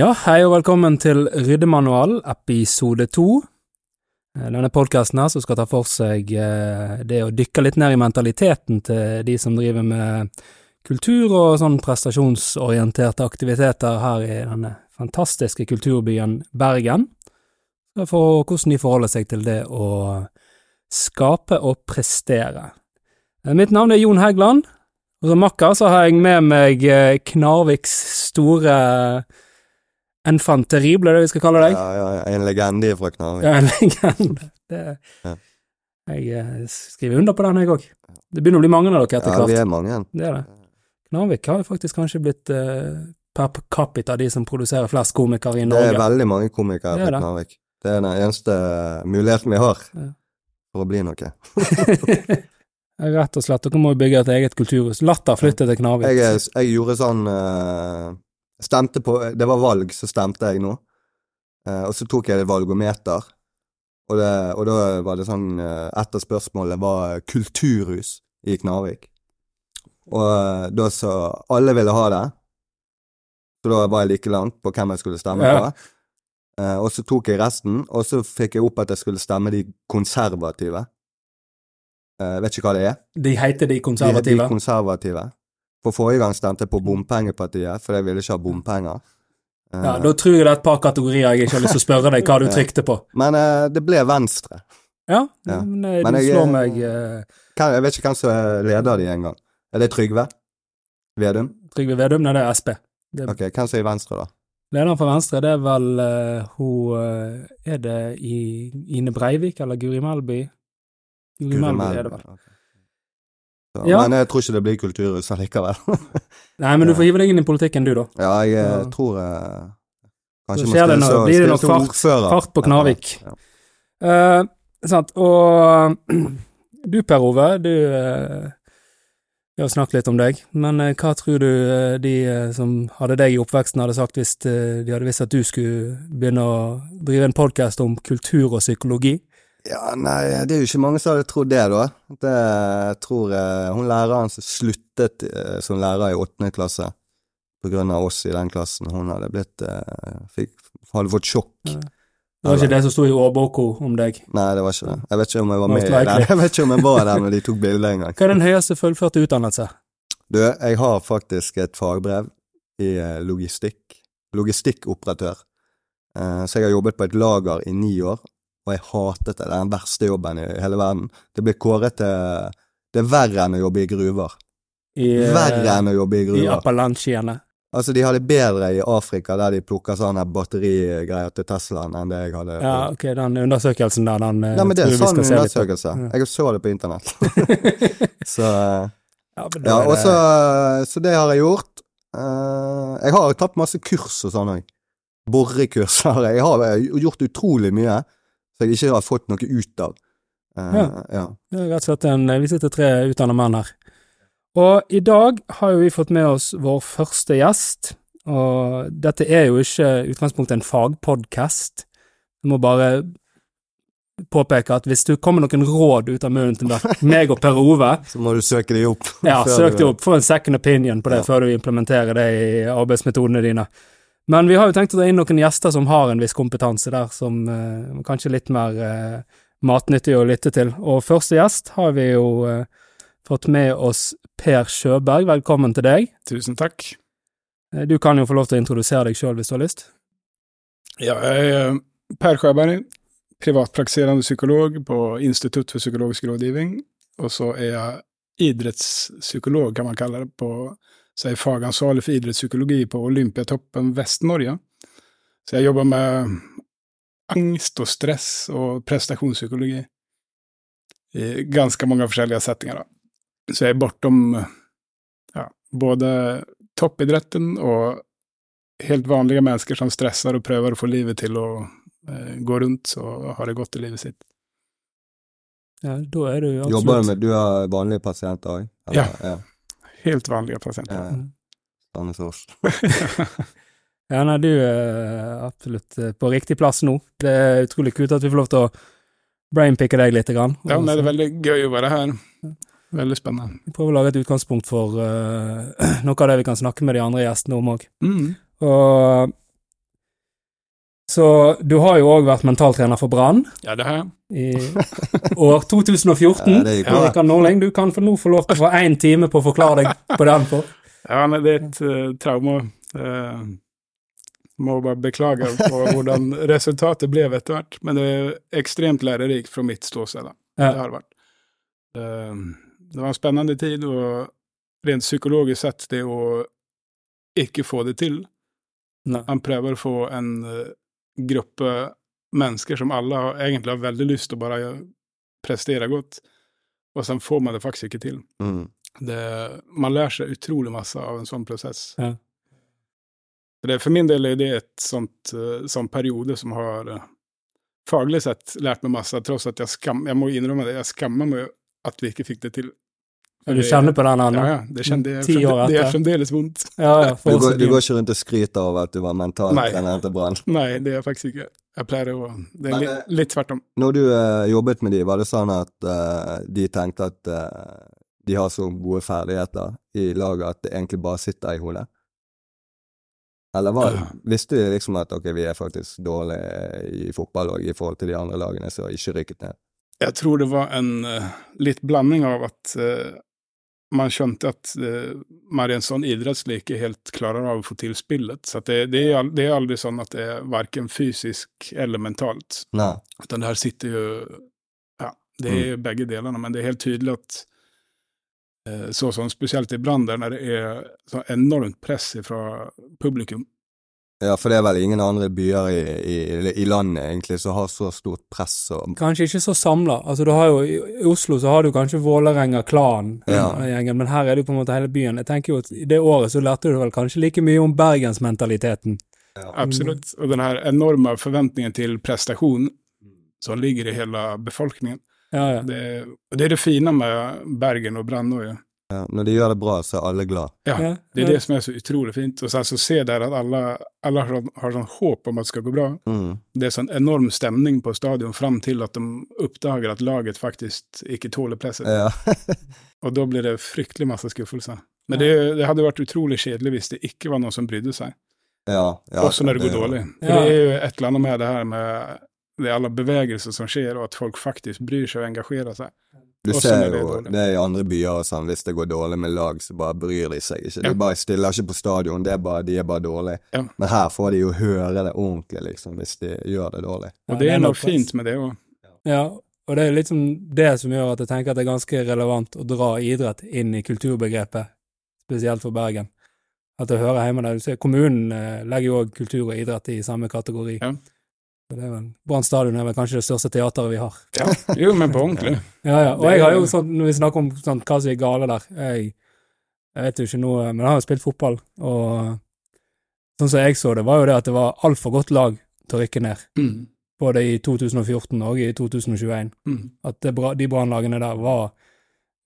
Ja, hei og velkommen til Ryddemanual, episode to. Eh, Denne podkasten her som skal ta for seg eh, det å dykke litt ned i mentaliteten til de som driver med kultur og sånn prestasjonsorienterte aktiviteter her i denne fantastiske kulturbyen Bergen. For hvordan de forholder seg til det å skape og prestere. Eh, Mitt navn er Jon Hægland, makker så har jeg med meg Knarviks store enfant terrible, er det vi skal kalle deg? Ja, ja, en legende fra Knarvik. Ja, en legende. Det, Ja. Jeg eh, skriver under på den, jeg òg. Det begynner å bli mange av dere etter Ja, vi er mange. Det er det. Knarvik har jo faktisk kanskje blitt uh, per capita de som produserer flest komikere i Norge. Det er veldig mange komikere er fra det. Knarvik. Det er den eneste muligheten vi har Ja. for å bli noe. Rett og slett. Dere må bygge et eget kulturhus. Latter flytte til Knarvik. Jeg, jeg gjorde sånn eh, Stemte på Det var valg, så stemte jeg nå. Eh, og så tok jeg et valgometer. Og, det, og da var det sånn eh, Et av spørsmålene var kulturhus i Knarvik. Og eh, da så Alle ville ha det. Så da var jeg like langt på hvem jeg skulle stemme Ja. på. Eh, og så tok jeg resten, og så fikk jeg opp at jeg skulle stemme de konservative. Eh, vet ikke hva det er. De heter de De, de konservative. For forrige gang stemte jeg på Bompengepartiet, for jeg ville ikke ha bompenger. Eh, Ja, da tror jeg det er et par kategorier jeg ikke har lyst til å spørre deg hva du trykte på. Men eh, det ble Venstre. Ja, Ja. men eh, Men du jeg, slår eh, meg eh, Jeg vet ikke hvem som er leder de engang. Er det Trygve? Vedum? Trygve Vedum, nei, det er Sp. Det, Ok, hvem som er i Venstre, da? Lederen for Venstre, det er vel uh, hun eh, Er det i Ine Breivik eller Guri Melby? Guri, Guri Melby er det vel. ok. Så, Ja. Men jeg tror ikke det blir kulturhus allikevel. Nei, men du får hive deg inn i politikken, du, da. ja, jeg eh, Ja. tror jeg Så Kanskje må skjer det noe, blir det nok fart- fart på Knarvik. Ja. uh, sant, og du Per Ove, du uh, Vi har snakket litt om deg, men uh, hva tror du eh, de eh, som hadde deg i oppveksten, hadde sagt hvis eh, de hadde visst at du skulle begynne å drive en podkast om kultur og psykologi? Ja, nei, det er jo ikke mange som hadde trodd det, da. Det tror jeg Hun læreren som sluttet eh, som lærer i åttende klasse på grunn av oss i den klassen, hun hadde blitt eh, fikk, Hadde fått sjokk. Ja. Det var ikke det som sto i årboka om deg. Nei, det var ikke det. Jeg vet ikke om jeg var med i den. Jeg vet ikke om jeg var der når de tok bilde engang. Hva er den høyeste fullførte utdannelse? Du, jeg har faktisk et fagbrev i eh, logistikk. Logistikkoperatør. Så jeg har jobbet på et lager i ni år, og jeg hatet det. Det er den verste jobben i hele verden. Det blir kåret til Det er verre enn å jobbe i gruver. I, eh, Verre enn å jobbe i gruver. i. Appalachiene. Altså, de har det bedre i Afrika, der de plukker sånne batterigreier til Teslaen, enn det jeg hadde. Ja, ok, den undersøkelsen der, den eh, Nei, men det er en sånn på. undersøkelse. Ja. Jeg så det på internett. så Ja, Ja, og så, så det har jeg gjort. Eh, jeg har tatt masse kurs og sånn òg. Borekurs har jeg. Jeg har gjort utrolig mye som jeg ikke har fått noe ut av. Uh, Ja. ja. Det er rett og slett en, vi sitter tre utdanna menn her. Og i dag har jo vi fått med oss vår første gjest, og dette er jo ikke utgangspunktet en fagpodcast. Jeg må bare påpeke at hvis du kommer noen råd ut av munnen til meg- og Per Ove, Så må du søke de opp. ja, søk deg opp, få en second opinion på det Ja. før du implementerer det i arbeidsmetodene dine. Men vi har jo tenkt å ta inn noen gjester som har en viss kompetanse der, som eh, kanskje litt mer eh, matnyttig å lytte til. Og første gjest har vi jo eh, fått med oss Per Sjøberg. Velkommen til deg. Tusen takk. Eh, Du kan jo få lov til å introdusere deg sjøl hvis du har lyst. Ja, jeg er eh, Per Sjøberg, privatpraktiserende psykolog på Institutt for psykologisk rådgivning. Og så er jeg idrettspsykolog, kan man kalle det, på så jeg er fagansvarlig for idrettspsykologi på Olympiatoppen Vest-Norge. Så jeg jobber med angst og stress og prestasjonspsykologi i ganske mange forskjellige settinger. Da. Så jeg er bortom ja, både toppidretten og helt vanlige mennesker som stresser og prøver å få livet til å eh, gå rundt og har det godt i livet sitt. Ja, da er du absolutt Jobber du med Du har vanlige pasienter òg? Ja. ja. Helt vanlige pasienter. ja. Sandnes Ja, nei, du er absolutt eh, på riktig plass nå. Det er utrolig kult at vi får lov til å brainpicke deg litt. Grann. Ja, men det er veldig gøy å være her. Veldig spennende. Vi prøver å lage et utgangspunkt for uh, noe av det vi kan snakke med de andre gjestene om òg. Mm. Og Så du har jo òg vært mentaltrener for Brann Ja, det har jeg. i år 2014. Ja, det gikk. Rikard Norling, du kan for nå få lov til å få én time på å forklare deg på den. for. Ja, nei, det er et uh, trauma. Uh, må bare beklage på hvordan resultatet ble etter hvert, men det er ekstremt lærerikt fra mitt ståsted. da. Ja. Det har det vært. Uh, det var en spennende tid, og rent psykologisk sett, det å ikke få det til Man prøver å få en eh, gruppe mennesker som alle har, egentlig har veldig lyst til å bare prestere godt, og så får man det faktisk ikke til. Mm. Det, man lærer seg utrolig masse av en sånn prosess. Ja. Det, for min del er det et sånt, eh, sånn periode som har eh, faglig sett lært meg masse, tross at jeg skam, jeg må innrømme det, jeg skammer meg at vi ikke fikk det til. Og du kjenner på den Ja, ennå? ja, det, jeg, Ti år det er fremdeles vondt. Ja, ja. Du, går, du går ikke rundt og skryter over at du var Nei. mentaltrener til Brann? Nei, det er faktisk ikke. Jeg pleier å Det er Men, litt, eh, litt tvert om. Når du uh, jobbet med de, var det sånn at uh, de tenkte at uh, de har så gode ferdigheter i laget at det egentlig bare sitter i hodet? Eller var, Ja. visste de liksom at ok, vi er faktisk dårlige i fotball og i forhold til de andre lagene som ikke rykket ned? Jeg tror det var en litt blanding av at man skjønte at uh, man en sånn idrettslig ikke helt klarer av å få til spillet. Så det, det, er, det er aldri sånn at det er verken fysisk eller mentalt. Nei. Utan det her sitter jo Ja, det er begge delene, men det er helt tydelig at eh, så som spesielt i Brann, der når det er så enormt press fra publikum Ja, for det er vel ingen andre byer i, i, i landet egentlig som har så stort press og Kanskje ikke så samla. Altså, du har jo, I Oslo så har du kanskje Vålerenga, Klan, Ja. men her er det jo på en måte hele byen. Jeg tenker jo at I det året så lærte du vel kanskje like mye om bergensmentaliteten. Absolutt. Og den her enorme forventningen til prestasjon som ligger i hele befolkningen. Ja, ja. Det, og det er det fine med Bergen og Brann òg. Ja. Når de gjør det bra, så er alle glad. Ja, det er det som er så utrolig fint. Og så så se der at alle, alle har, sånn- har sånn håp om at det skal gå bra. Mm. Det er sånn enorm stemning på stadion fram til at de oppdager at laget faktisk ikke tåler presset. Ja. Og da blir det fryktelig masse skuffelser. Men det, det hadde vært utrolig kjedelig hvis det ikke var noen som brydde seg. ja, ja, også når det går dårlig. For Ja. det er jo et eller annet med det her med det er alle bevegelser som skjer, og at folk faktisk bryr seg og engasjerer seg. Du Også ser er jo det i andre byer og sånn, hvis det går dårlig med lag, så bare bryr de seg ikke. Ja. De bare stiller ikke på stadion, det er bare, de er bare dårlige. Ja. Men her får de jo høre det ordentlig, liksom, hvis de gjør det dårlig. Ja, Og det er noe fint med det òg. Ja, og det er liksom det som gjør at jeg tenker at det er ganske relevant å dra idrett inn i kulturbegrepet, spesielt for Bergen. At det hører hjemme der. Du ser, kommunen eh, legger jo òg kultur og idrett i samme kategori. Ja. Brann stadion er vel kanskje det største teateret vi har. Ja. Jo, men på ordentlig. Ja, ja. Og jeg har jo sånn, når vi snakker om sånn, hva som er gale der jeg, jeg vet jo ikke noe, men jeg har jo spilt fotball, og sånn som jeg så det, var jo det at det var altfor godt lag til å rykke ned. Mm. Både i 2014 og i 2021. Mm. At det, de brannlagene der var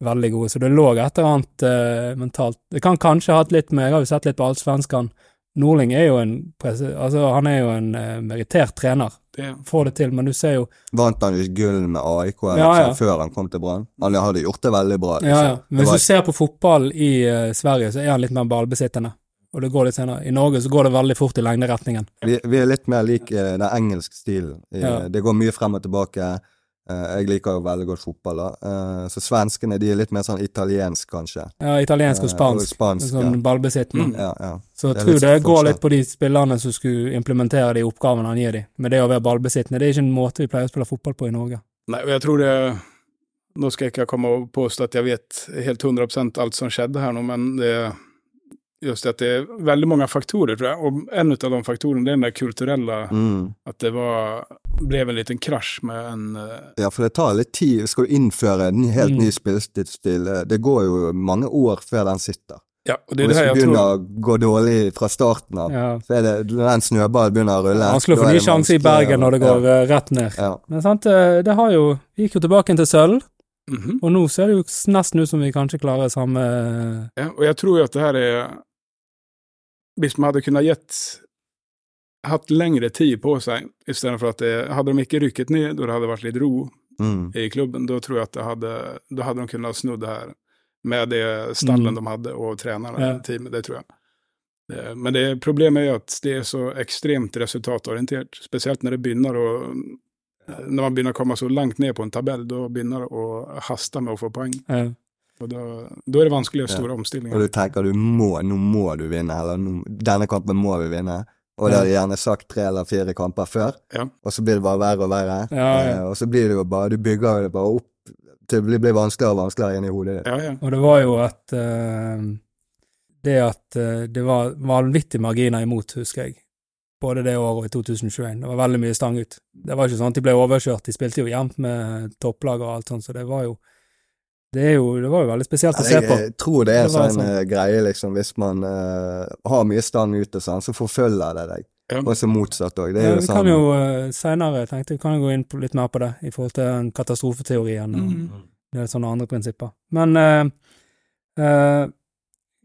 veldig gode. Så det lå et eller annet eh, mentalt Det kan kanskje ha hatt litt med Jeg har jo sett litt på Allsvenskan. Norling er jo en altså han er jo en eh, merittert trener. Det, Får det til, men du ser jo Vant han ikke gull med AIK Ja, ja. før han kom til Brann? Han hadde gjort det veldig bra. Ja, ja. liksom. Men hvis var- du ser på fotball i uh, Sverige, så er han litt mer ballbesittende. Og det går litt senere. I Norge så går det veldig fort i lengderetningen. vi, vi er litt mer lik uh, den engelske stilen. Ja. Det går mye frem og tilbake. Eh, jeg liker jo veldig godt fotball, da. Eh, så svenskene de er litt mer sånn italiensk, kanskje. Ja, italiensk og Eh, spansk. og spansk, sånn ballbesittende. Mm. Ja, ja. Så jeg tror det går forskjell. litt på de spillerne som skulle implementere de oppgavene han gir dem. Men det å være ballbesittende, det er ikke en måte vi pleier å spille fotball på i Norge. nei, og jeg tror det Nå skal jeg ikke komme og påstå at jeg vet helt 100% alt som skjedde her nå, men det just at det er veldig mange faktorer, tror jeg. Og en av de faktorene det er den der kulturelle Mm. At det var ble en liten krasj med en uh... Ja, for det tar litt tid. Skal du innføre en helt Mm. ny spillestil, eh, det går jo mange år før den sitter. Ja, og det Og er det hvis her det jeg begynner tror å gå dårlig fra starten av, Ja. så er det den snøballen begynner å rulle. Vanskelig å få ny sjanse i Bergen når det går ja. rett ned. Ja. Men sant, eh, det har jo Vi gikk jo tilbake til sølv, Mhm. og nå ser det jo nesten ut som vi kanskje klarer samme Ja, og jeg tror jo at det her er Hvis man hadde kunnet gitt Hatt lengre tid på seg, istedenfor at det Hadde de ikke rykket ned, og det hadde vært litt ro Mm. i klubben, da tror jeg at det hadde Da hadde de kunnet snudd det her med det stallen Mm. de hadde, og trenerne, Ja. teamet. Det tror jeg. Men det, problemet er at det er så ekstremt resultatorientert. Spesielt når det begynner å Når man begynner å komme så langt ned på en tabell, da begynner det å haste med å få poeng. Eh, Og da, da er det vanskelig å gjøre store Og omstillinger. du tenker du må, nå må du vinne, eller nå, denne kampen må vi vinne. Og det har de gjerne sagt tre eller fire kamper før, Ja. og så blir det bare verre og verre. Ja, ja. Eh, og så blir det jo bare, du bygger det bare opp til det blir, blir vanskeligere og vanskeligere inni hodet ditt. Ja, ja. Og det var jo at uh, Det at uh, det var vanvittige marginer imot, husker jeg. Både det året og i 2021. Det var veldig mye stang ut. Det var ikke sånn at de ble overkjørt. De spilte jo jevnt med topplag og alt sånt, så det var jo Det, er jo, det var jo veldig spesielt å se på. jeg tror det er Det sånn sånn. eh, greie, liksom, hvis man uh, har mye stang ute, sånn, så forfølger det deg. Ja. Og så motsatt òg. Ja, vi sånn kan jo uh, seinere, tenkte vi kan jo gå inn på, litt mer på det, i forhold til katastrofeteorien og Mhm. det er sånne andre prinsipper. Men uh, uh,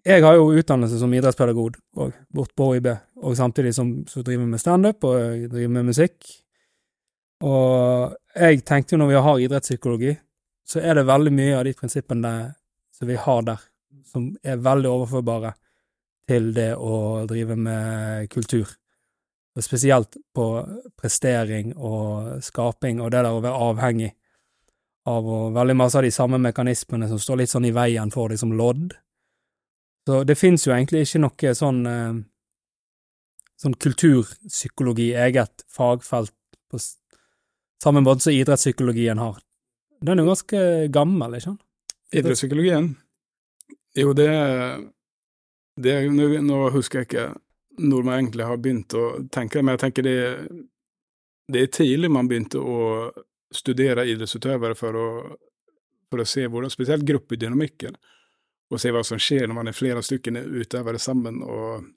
jeg har jo utdannelse som idrettspedagog og bort på OIB, og samtidig som så driver med standup og driver med musikk. Og jeg tenkte jo når vi har idrettspsykologi, så er det veldig mye av de prinsippene som vi har der, som er veldig overførbare til det å drive med kultur. Og spesielt på prestering og skaping og det der å være avhengig av og veldig masse av de samme mekanismene som står litt sånn i veien for deg som lodd. Så det fins jo egentlig ikke noe sånn eh, sånn kulturpsykologi, eget fagfelt, på samme måte som idrettspsykologien har. Den er jo ganske gammel, ikke sant? Idrettspsykologien? Jo, det det nå, nå husker jeg ikke når man egentlig har begynt å tenke, men jeg tenker det, det er tidlig man begynte å studere idrettsutøvere for å, for å se hvordan, spesielt gruppedynamikken, og se hva som skjer når man er flere stykker utøvere sammen. Og,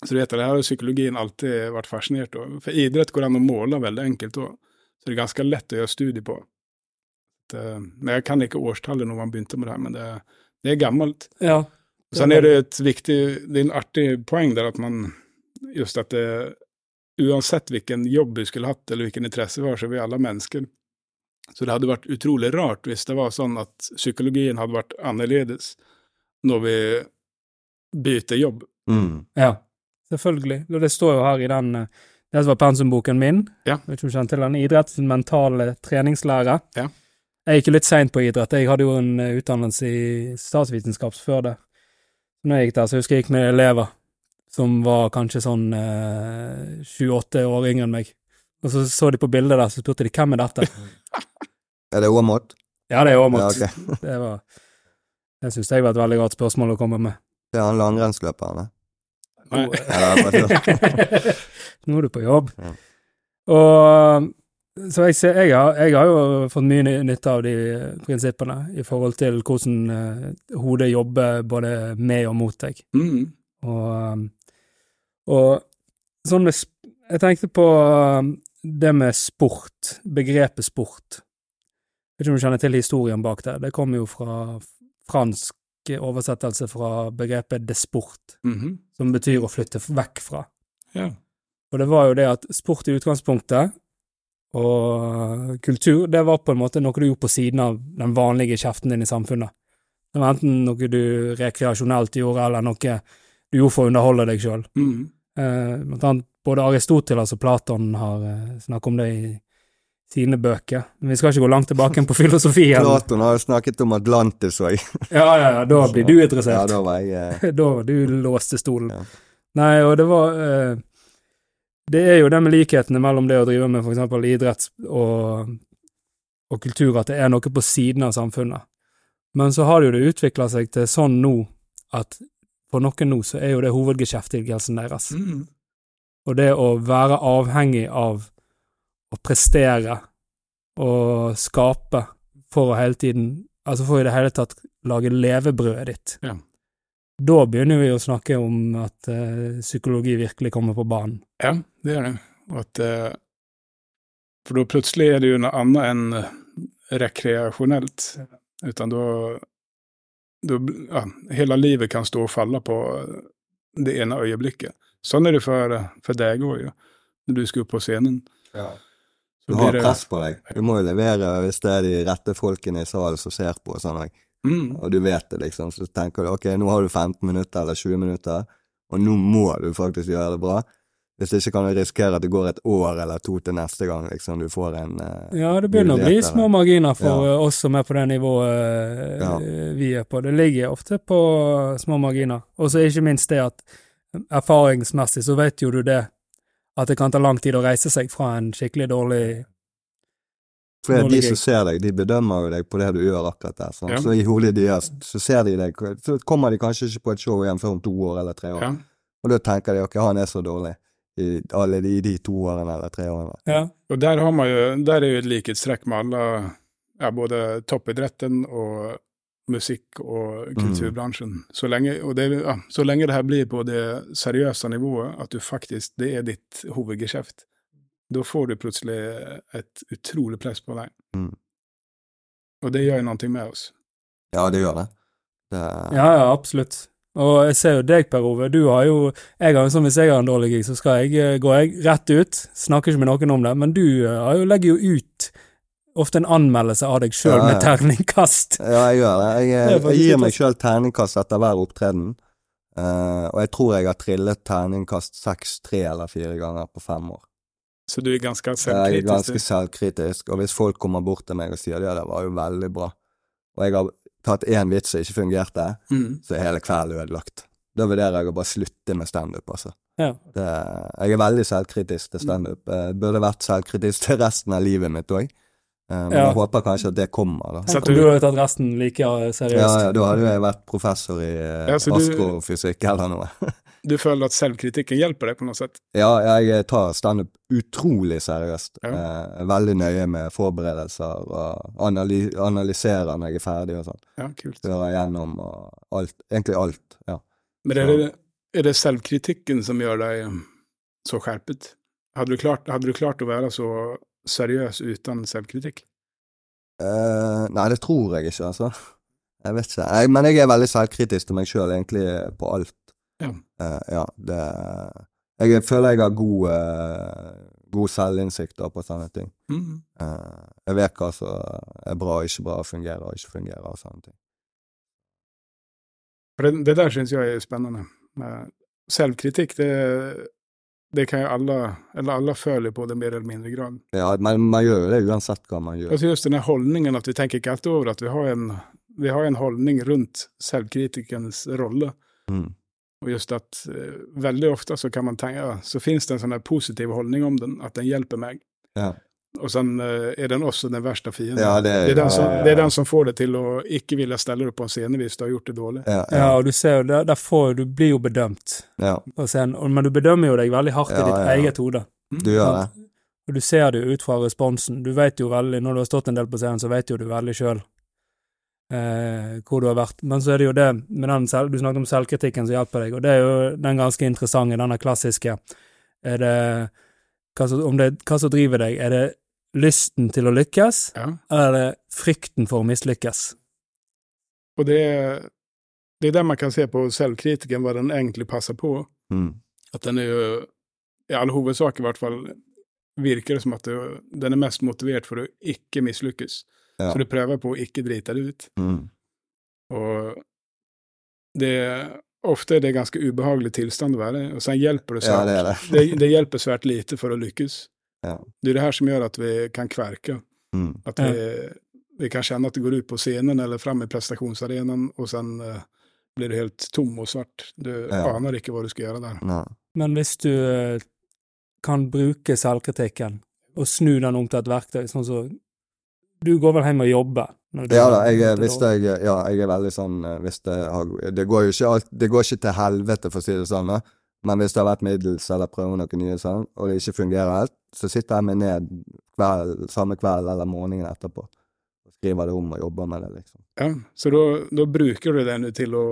så du vet, det her har psykologien alltid vært fascinert av. For idrett går an å måle veldig enkelt òg, så det er ganske lett å gjøre studie på. Eh, Men jeg kan ikke årstallet når man begynte med det her, men det, det er gammelt. Ja. Sen er det et viktig, det er en artig poeng der at man, just at det, uansett hvilken jobb vi skulle hatt eller hvilken intresse vi har, så er vi alle mennesker. Så det hadde vært utrolig rart hvis det var sånn at psykologien hadde vært annerledes når vi bytter jobb. mm. Ja, selvfølgelig. Og det står jo her i den eh, Det som var pensumboken min, Ja. vet ikke om du kjenner til den, idrettsmentale treningslære. Ja. Jeg gikk jo litt seint på idrett. Jeg hadde jo en eh, utdannelse i statsvitenskap før det. Når jeg gikk der, så husker jeg gikk med elever som var kanskje sånn eh, sju-åtte år yngre enn meg. Og så så de på bildet der, så spurte de hvem er dette? Er det Åmot? Ja, det er Ja, okay. Det var Det syns jeg var et veldig godt spørsmål å komme med. Det er han langrennsløperen, det. Nei. Nå er du på jobb. Ja. Og så jeg, ser, jeg, har, jeg har jo fått mye nytte av de prinsippene i forhold til hvordan uh, hodet jobber både med og mot deg. Mm. Og, um, og sånn med Jeg tenkte på det med sport, begrepet sport. Jeg vet ikke om du kjenner til historien bak det. Det kommer jo fra fransk oversettelse fra begrepet desport, -hmm. som betyr å flytte vekk fra. Ja. Og det var jo det at sport i utgangspunktet, og kultur, det var på en måte noe du gjorde på siden av den vanlige kjeften din i samfunnet. Det var enten noe du rekreasjonelt gjorde, eller noe du gjorde for å underholde deg sjøl. Mm. Eh, både Aristoteles og Platon har eh, snakket om det i sine bøker. Men vi skal ikke gå langt tilbake på filosofien. Platon har jo snakket om Atlantis òg. Ja, ja, ja, da blir du interessert. Ja, da var jeg eh, da var du låste stolen. Ja. Nei, og det var eh, Det er jo det med likhetene mellom det å drive med for eksempel idrett og, og kultur, at det er noe på siden av samfunnet. Men så har det jo det utvikla seg til sånn nå at for noen nå så er jo det hovedgeskjeftigelsen deres. Mm. Og det å være avhengig av å prestere og skape for å hele tiden Altså for i det hele tatt lage levebrødet ditt. Ja. Da begynner vi å snakke om at uh, psykologi virkelig kommer på banen. Ja, det gjør det. Og at, uh, for da plutselig er det jo noe annet enn eh, rekreasjonelt. Utan da, ja, Hele livet kan stå og falle på det ene øyeblikket. Sånn er det for, for deg òg, ja. når du skal opp på scenen. Du har press på deg. Du må jo levere hvis det er de rette folkene i salen som ser på og sånn òg. Mm, Og du vet det, liksom. Så tenker du ok, nå har du 15 minutter eller 20 minutter, og nå må du faktisk gjøre det bra. Hvis ikke kan du risikere at det går et år eller to til neste gang liksom du får en uh, Ja, det begynner å bli små marginer for Ja. eh, oss som er på det nivået uh, Ja. vi er på. Det ligger ofte på små marginer. Og så ikke minst det at erfaringsmessig så vet jo du det, at det kan ta lang tid å reise seg fra en skikkelig dårlig For de som ser deg, de bedømmer jo deg på det du gjør akkurat der. Sånn. Ja. Så i hodet deres så ser de deg, så kommer de kanskje ikke på et show igjen før om to år eller tre år. Ja. Og da tenker de ok, han er så dårlig i alle de, de to årene eller tre årene. Ja. Og der, har man jo, der er jo et likhetstrekk med alle, ja, både toppidretten og musikk- og kulturbransjen. Så, lenge, og det, ja, så lenge det her blir på det seriøse nivået, at du faktisk, det er ditt hovedgeskjeft, da får du plutselig et utrolig press på deg. Mm. Og det gjør jo noe med oss. Ja, det gjør det. det ja, ja, absolutt. Og jeg ser jo deg, Per Ove. Du har jo Jeg har jo sånn hvis jeg har en dårlig gig, så skal jeg, gå går jeg rett ut. Snakker ikke med noen om det. Men du eh, har jo, legger jo ut ofte en anmeldelse av deg sjøl Ja, med terningkast. Ja, jeg gjør det. Jeg, er jeg, gir meg sjøl terningkast etter hver opptreden. Uh, og jeg tror jeg har trillet terningkast seks, tre eller fire ganger på fem år. Så du er ganske selvkritisk? jeg er ganske selvkritisk, og hvis folk kommer bort til meg og sier ja, det var jo veldig bra, og jeg har tatt én vits som ikke fungerte, Mm. så er hele kvelden ødelagt. Da vurderer jeg å bare slutte med standup, altså. Ja. Det, jeg er veldig selvkritisk til standup. Jeg burde vært selvkritisk til resten av livet mitt òg. Men Ja. jeg håper kanskje at det kommer, da. Så du- har hadde tatt resten like seriøst. Ja, ja, da hadde jo jeg vært professor i eh, Ja, astrofysikk eller noe. Du føler at selvkritikken hjelper deg på noe sett? Ja, jeg tar standup utrolig seriøst. Ja. Eh, veldig nøye med forberedelser og analy analyserer når jeg er ferdig og sånn. Ja, kult. Hører igjennom og alt. Egentlig alt. Ja. Men er det, er det selvkritikken som gjør deg um, så skjerpet? Hadde du, klart, hadde du klart å være så seriøs uten selvkritikk? Eh, nei, det tror jeg ikke, altså. Jeg vet ikke. Jeg, men jeg er veldig selvkritisk til meg sjøl, egentlig, på alt. Ja. Eh, ja, det Jeg føler jeg har god, eh, god selvinnsikt på sånne ting. Mm. Eh, jeg vet hva som er bra og ikke bra, fungerer og ikke fungerer og sånne ting. For det, det der syns jeg er spennende. Selvkritikk, det, det kan jo alle Eller alle føler på det mer eller mindre grad. Ja, men man gjør det uansett hva man gjør. Altså just den holdningen hållningen, at vi tenker ikke alltid over at vi har en, vi har en holdning rundt selvkritikernes rolle. Mm. Og just at eh, veldig ofte så kan man tenke, så finnes det en sånn her positiv holdning om den, at den hjelper meg. Ja. Og sen eh, er den også den verste fienden. Ja, det det, er den som, ja, det er den som får deg til å ikke ville stelle deg på en scene hvis du har gjort det dårlig. Ja, Ja, ja, og du ser jo, der, der får, du blir jo bedømt ja, på scenen, og- men du bedømmer jo deg veldig hardt i ditt ja, ja. eget hode. du gjør det. Og du ser det jo ut fra responsen. Du vet jo veldig, når du har stått en del på scenen, så vet jo du veldig sjøl eh, hvor du har vært. Men så er det jo det med den selv, Du snakket om selvkritikken som hjelper deg, og det er jo den ganske interessante, denne klassiske. Er det hva som, om det, hva som driver deg? Er det lysten til å lykkes, Ja. eller er det frykten for å mislykkes? Og det er, det er der man kan se på selvkritikken, hva den egentlig passer på. Mm. At den er jo, i all hovedsak i hvert fall, virker det som at det, den er mest motivert for å ikke mislykkes. Ja. Så du prøver på å ikke drite det ut. Mm. Og det ofte er det ganske ubehagelig tilstand å være i, og sen hjelper det Ja, svært. det er det. det, det hjelper svært lite for å lykkes. Ja. Det er det her som gjør at vi kan kverke. Mm. At vi, vi kan kjenne at det går ut på scenen eller fram i prestasjonsarenaen, og sen uh, blir du helt tom og svart. Du Ja. aner ikke hva du skal gjøre der. Nei. Men hvis du eh, kan bruke selvkritikken og snu den om til et verktøy, sånn så Du går vel hjem og jobber? når du- Ja da, jeg, hvis jeg, ja, jeg er veldig sånn eh, hvis det, har, det går jo ikke alt, det går ikke til helvete, for å si det sånn, da. men hvis det har vært middels eller prøver noe nye sånn, og det ikke fungerer helt, så sitter jeg meg ned kveld, samme kveld eller morgenen etterpå og skriver det om og jobber med det, liksom. Ja, så da, bruker du det nu til å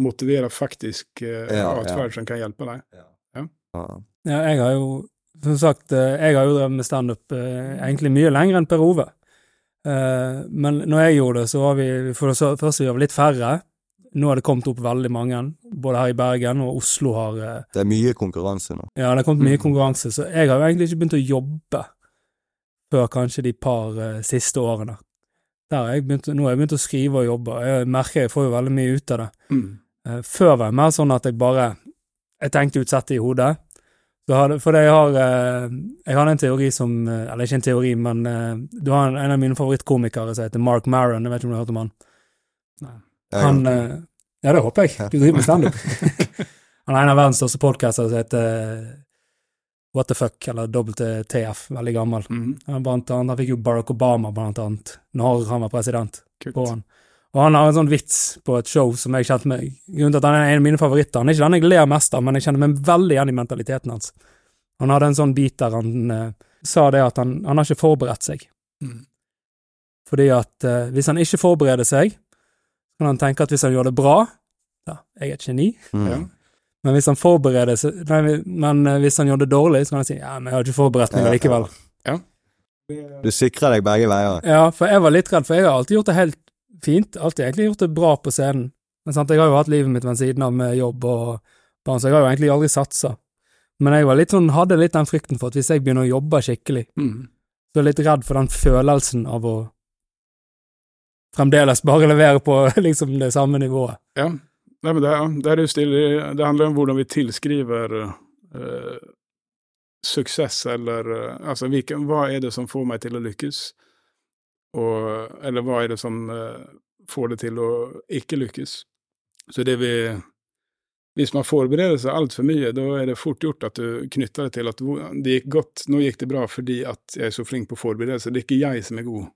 motivere faktisk eh, Ja, atferd ja. som kan hjelpe deg. Ja. Ja, jeg har jo Som sagt, eh, jeg har jo drevet med standup eh, egentlig mye lenger enn Per Ove. Eh, men når jeg gjorde det, så var vi for det første vi var litt færre. Nå har det kommet opp veldig mange, både her i Bergen og Oslo har eh, Det er mye konkurranse nå. Ja, det har kommet mye Mm. konkurranse, så jeg har jo egentlig ikke begynt å jobbe før kanskje de par eh, siste årene. Der har jeg begynt, nå har jeg begynt å skrive og jobbe, og jeg merker jeg får jo veldig mye ut av det. Mm. Før var jeg mer sånn at jeg bare jeg tenkte ut settet i hodet. Så hadde, for jeg har eh, Jeg har en teori som eh, Eller ikke en teori, men eh, du har en, en av mine favorittkomikere som heter Mark Maron. Jeg vet ikke om du har hørt om han? Han eh, Ja, det håper jeg. Du driver med standup. han er en av verdens største podcaster som heter What the fuck, eller WTF, veldig gammel. Mhm. Han, blant annet, han fikk jo Barack Obama, blant annet, når han var president Kult. på han. Og han har en sånn vits på et show som jeg kjente meg Grunnen til at han er en av mine favoritter. Han er ikke den jeg ler mest av, men jeg kjenner meg veldig igjen i mentaliteten hans. Han hadde en sånn bit der han eh, sa det at han, han har ikke forberedt seg. Mm. Fordi at eh, hvis han ikke forbereder seg, kan han tenke at hvis han gjør det bra Ja, jeg er et geni. Mm. Ja. Men hvis han forbereder seg Nei, men eh, hvis han gjør det dårlig, så kan han si ja, men jeg har ikke forberedt meg Ja, likevel. Du sikrer deg begge veier. Ja, for jeg var litt redd, for jeg har alltid gjort det helt fint. Alltid egentlig gjort det bra på scenen. Men sant, jeg har jo hatt livet mitt ved siden av med jobb og barn, så jeg har jo egentlig aldri satsa. Men jeg var litt sånn, hadde litt den frykten for at hvis jeg begynner å jobbe skikkelig, mm. så er jeg litt redd for den følelsen av å fremdeles bare levere på liksom det samme nivået. Ja, Nei, men det, det det handler om hvordan vi tilskriver eh, suksess, eller eh, altså hva er det som får meg til å lykkes, og, eller hva er det som eh, får det til å ikke lykkes. Så det vi Hvis man forbereder seg altfor mye, da er det fort gjort at du knytter det til at det gikk godt, nå gikk det bra fordi at jeg er så flink på forberedelse. Det er ikke jeg som er god,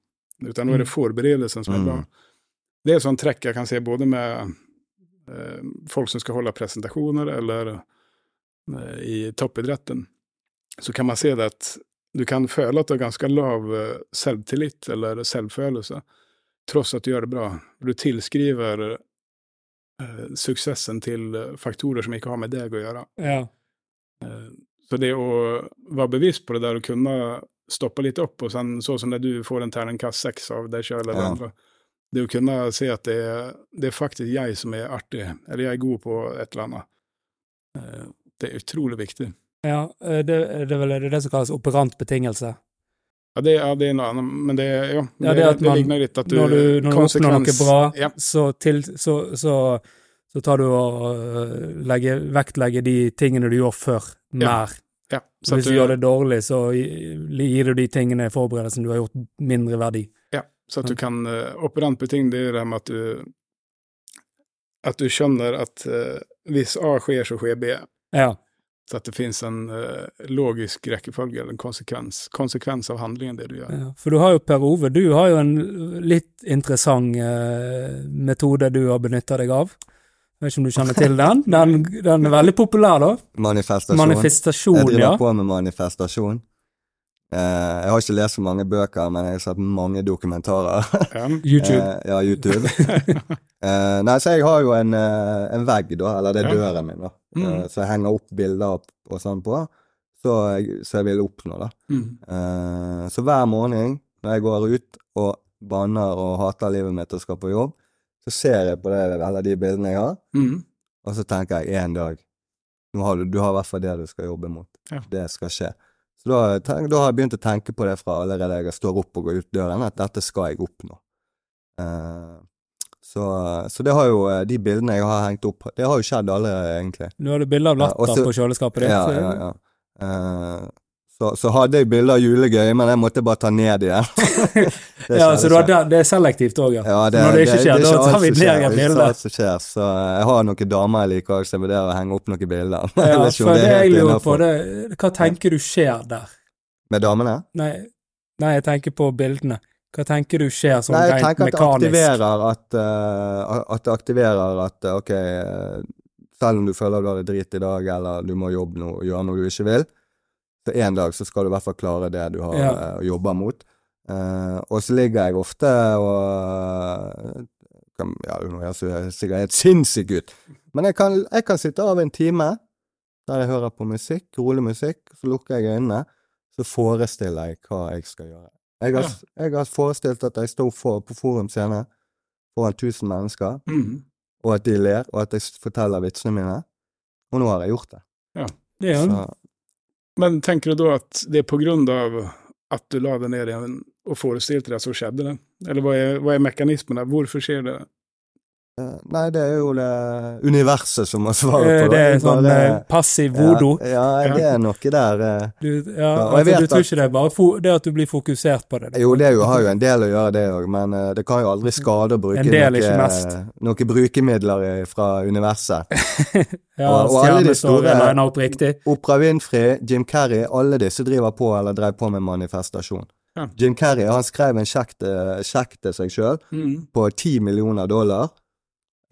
utan nå er det Mm. forberedelsen som er bra. Mm. Det er et sånt trekk jeg kan se både med eh, folk som skal holde presentasjoner, eller eh, i toppidretten, så kan man se det at du kan føle at du har ganske lav eh, selvtillit eller selvfølelse, tross at du gjør det bra. Du tilskriver eh, suksessen til eh, faktorer som ikke har med deg å gjøre. Ja. Eh, Så det å være bevisst på det der og kunne stoppe litt opp, og sen så som det du får en terningkast seks av deg sjøl eller Ja. andre, det å kunne se at det er, det er faktisk jeg som er artig, eller jeg er god på et eller annet. Eh, Det er utrolig viktig. Ja, eh, det, det er vel det, det som kalles operant betingelse. Ja, det, ja, det er noe annet, men det, ja, Ja, det, at man- ligner litt at du når du, når du oppnår noe bra, Ja, så, til, så, så, så tar du og øh, legger, vektlegger de tingene du gjorde før, mer. ja. Så hvis du gjør det dårlig, så gi- gir du de tingene i forberedelsen du har gjort, mindre verdi. Ja, så at du kan uh, Operant beting, det er jo det med at du At du skjønner at eh, hvis A skjer, så skjer B. Ja. Så at det finnes en uh, logisk rekkefølge, eller en konsekvens. Konsekvens av handlingen, det du gjør. ja. For du har jo Per Ove, du har jo en litt interessant uh, metode du har benytta deg av. Jeg vet ikke om du kjenner til den? Den, den er veldig populær, da. Manifestasjon. Manifestasjon, jeg driver ja. på med manifestasjon. Eh, jeg har ikke lest så mange bøker, men jeg har sett mange dokumentarer. Ja. YouTube. Ja, YouTube. Eh, nei, så jeg har jo en, en vegg, da, eller det er døren min, da. Mm. Så jeg henger opp bilder og, og sånn på, så jeg, så jeg vil oppnå, da. Mm. Så hver morgen når jeg går ut og banner og hater livet mitt og skal på jobb, så ser jeg på det, eller de bildene jeg har, Mm. og så tenker jeg en dag nå har du, du har i hvert fall det du skal jobbe mot. Ja. Det skal skje. Så da, tenk, da har jeg begynt å tenke på det fra allerede jeg står opp og går ut døren, at dette skal jeg oppnå. Uh, så, så det har jo eh, De bildene jeg har hengt opp, det har jo skjedd allerede, egentlig. Nå har du bilde av Ja, latter så- på kjøleskapet ditt. Ja, ja, ja. Eh, så, så hadde jeg bilder av julegøy, men jeg måtte bare ta ned igjen. Ja, så du har, det, det er selektivt òg, ja. Ja, det, Når det ikke skjer, er da tar vi ned igjen det bildet. som skjer, så eh, jeg har noen damer jeg liker også, så jeg vurderer å henge opp noen bilder. ja Jeg for det jeg lurer på, det, hva tenker du skjer der? Med damene? Nei, nei, jeg tenker på bildene. Hva tenker du skjer sånn Nei, jeg tenker at det aktiverer at, eh, at det aktiverer at uh, ok, eh, selv om du føler du har det drit i dag, eller du må jobbe noe, gjøre noe du ikke vil, så en dag så skal du i hvert fall klare det du har Ja. uh, jobba mot. Uh, og så ligger jeg ofte og kan, Ja, nå høres jeg sikkert helt sinnssyk ut, men jeg kan, jeg kan sitte av en time der jeg hører på musikk, rolig musikk, så lukker jeg øynene, så forestiller jeg hva jeg skal gjøre. Jeg har, jeg har forestilt at jeg står for, på Forum scene foran 1000 mennesker, Mm. og at de ler, og at jeg forteller vitsene mine. Og nå har jeg gjort det. Ja. Det er jo Men tenker du da at det er på grunn av at du la det ned igjen og forestilte deg, så skjedde det? Eller hva er, hva er mekanismene? Hvorfor skjer det? Eh, Nei, det er jo det universet som må svare Eh, på Det Det er en sånn bare- eh, passiv vodo. Ja, ja, det er noe der. eh. Du, ja, altså, du tror at- ikke det er bare fo det at du blir fokusert på det? Jo, det jo, har jo en del å gjøre, det òg, men eh, det kan jo aldri skade å bruke del, noe, noen brukemidler fra universet. Ja, og- og alle de store- opp riktig. Oprah Winfrey, Jim Carrey, alle disse driver på eller drev på med manifestasjon. Ja. Jim Carrey han skrev en sjekk til seg sjøl Mm. på ti millioner dollar,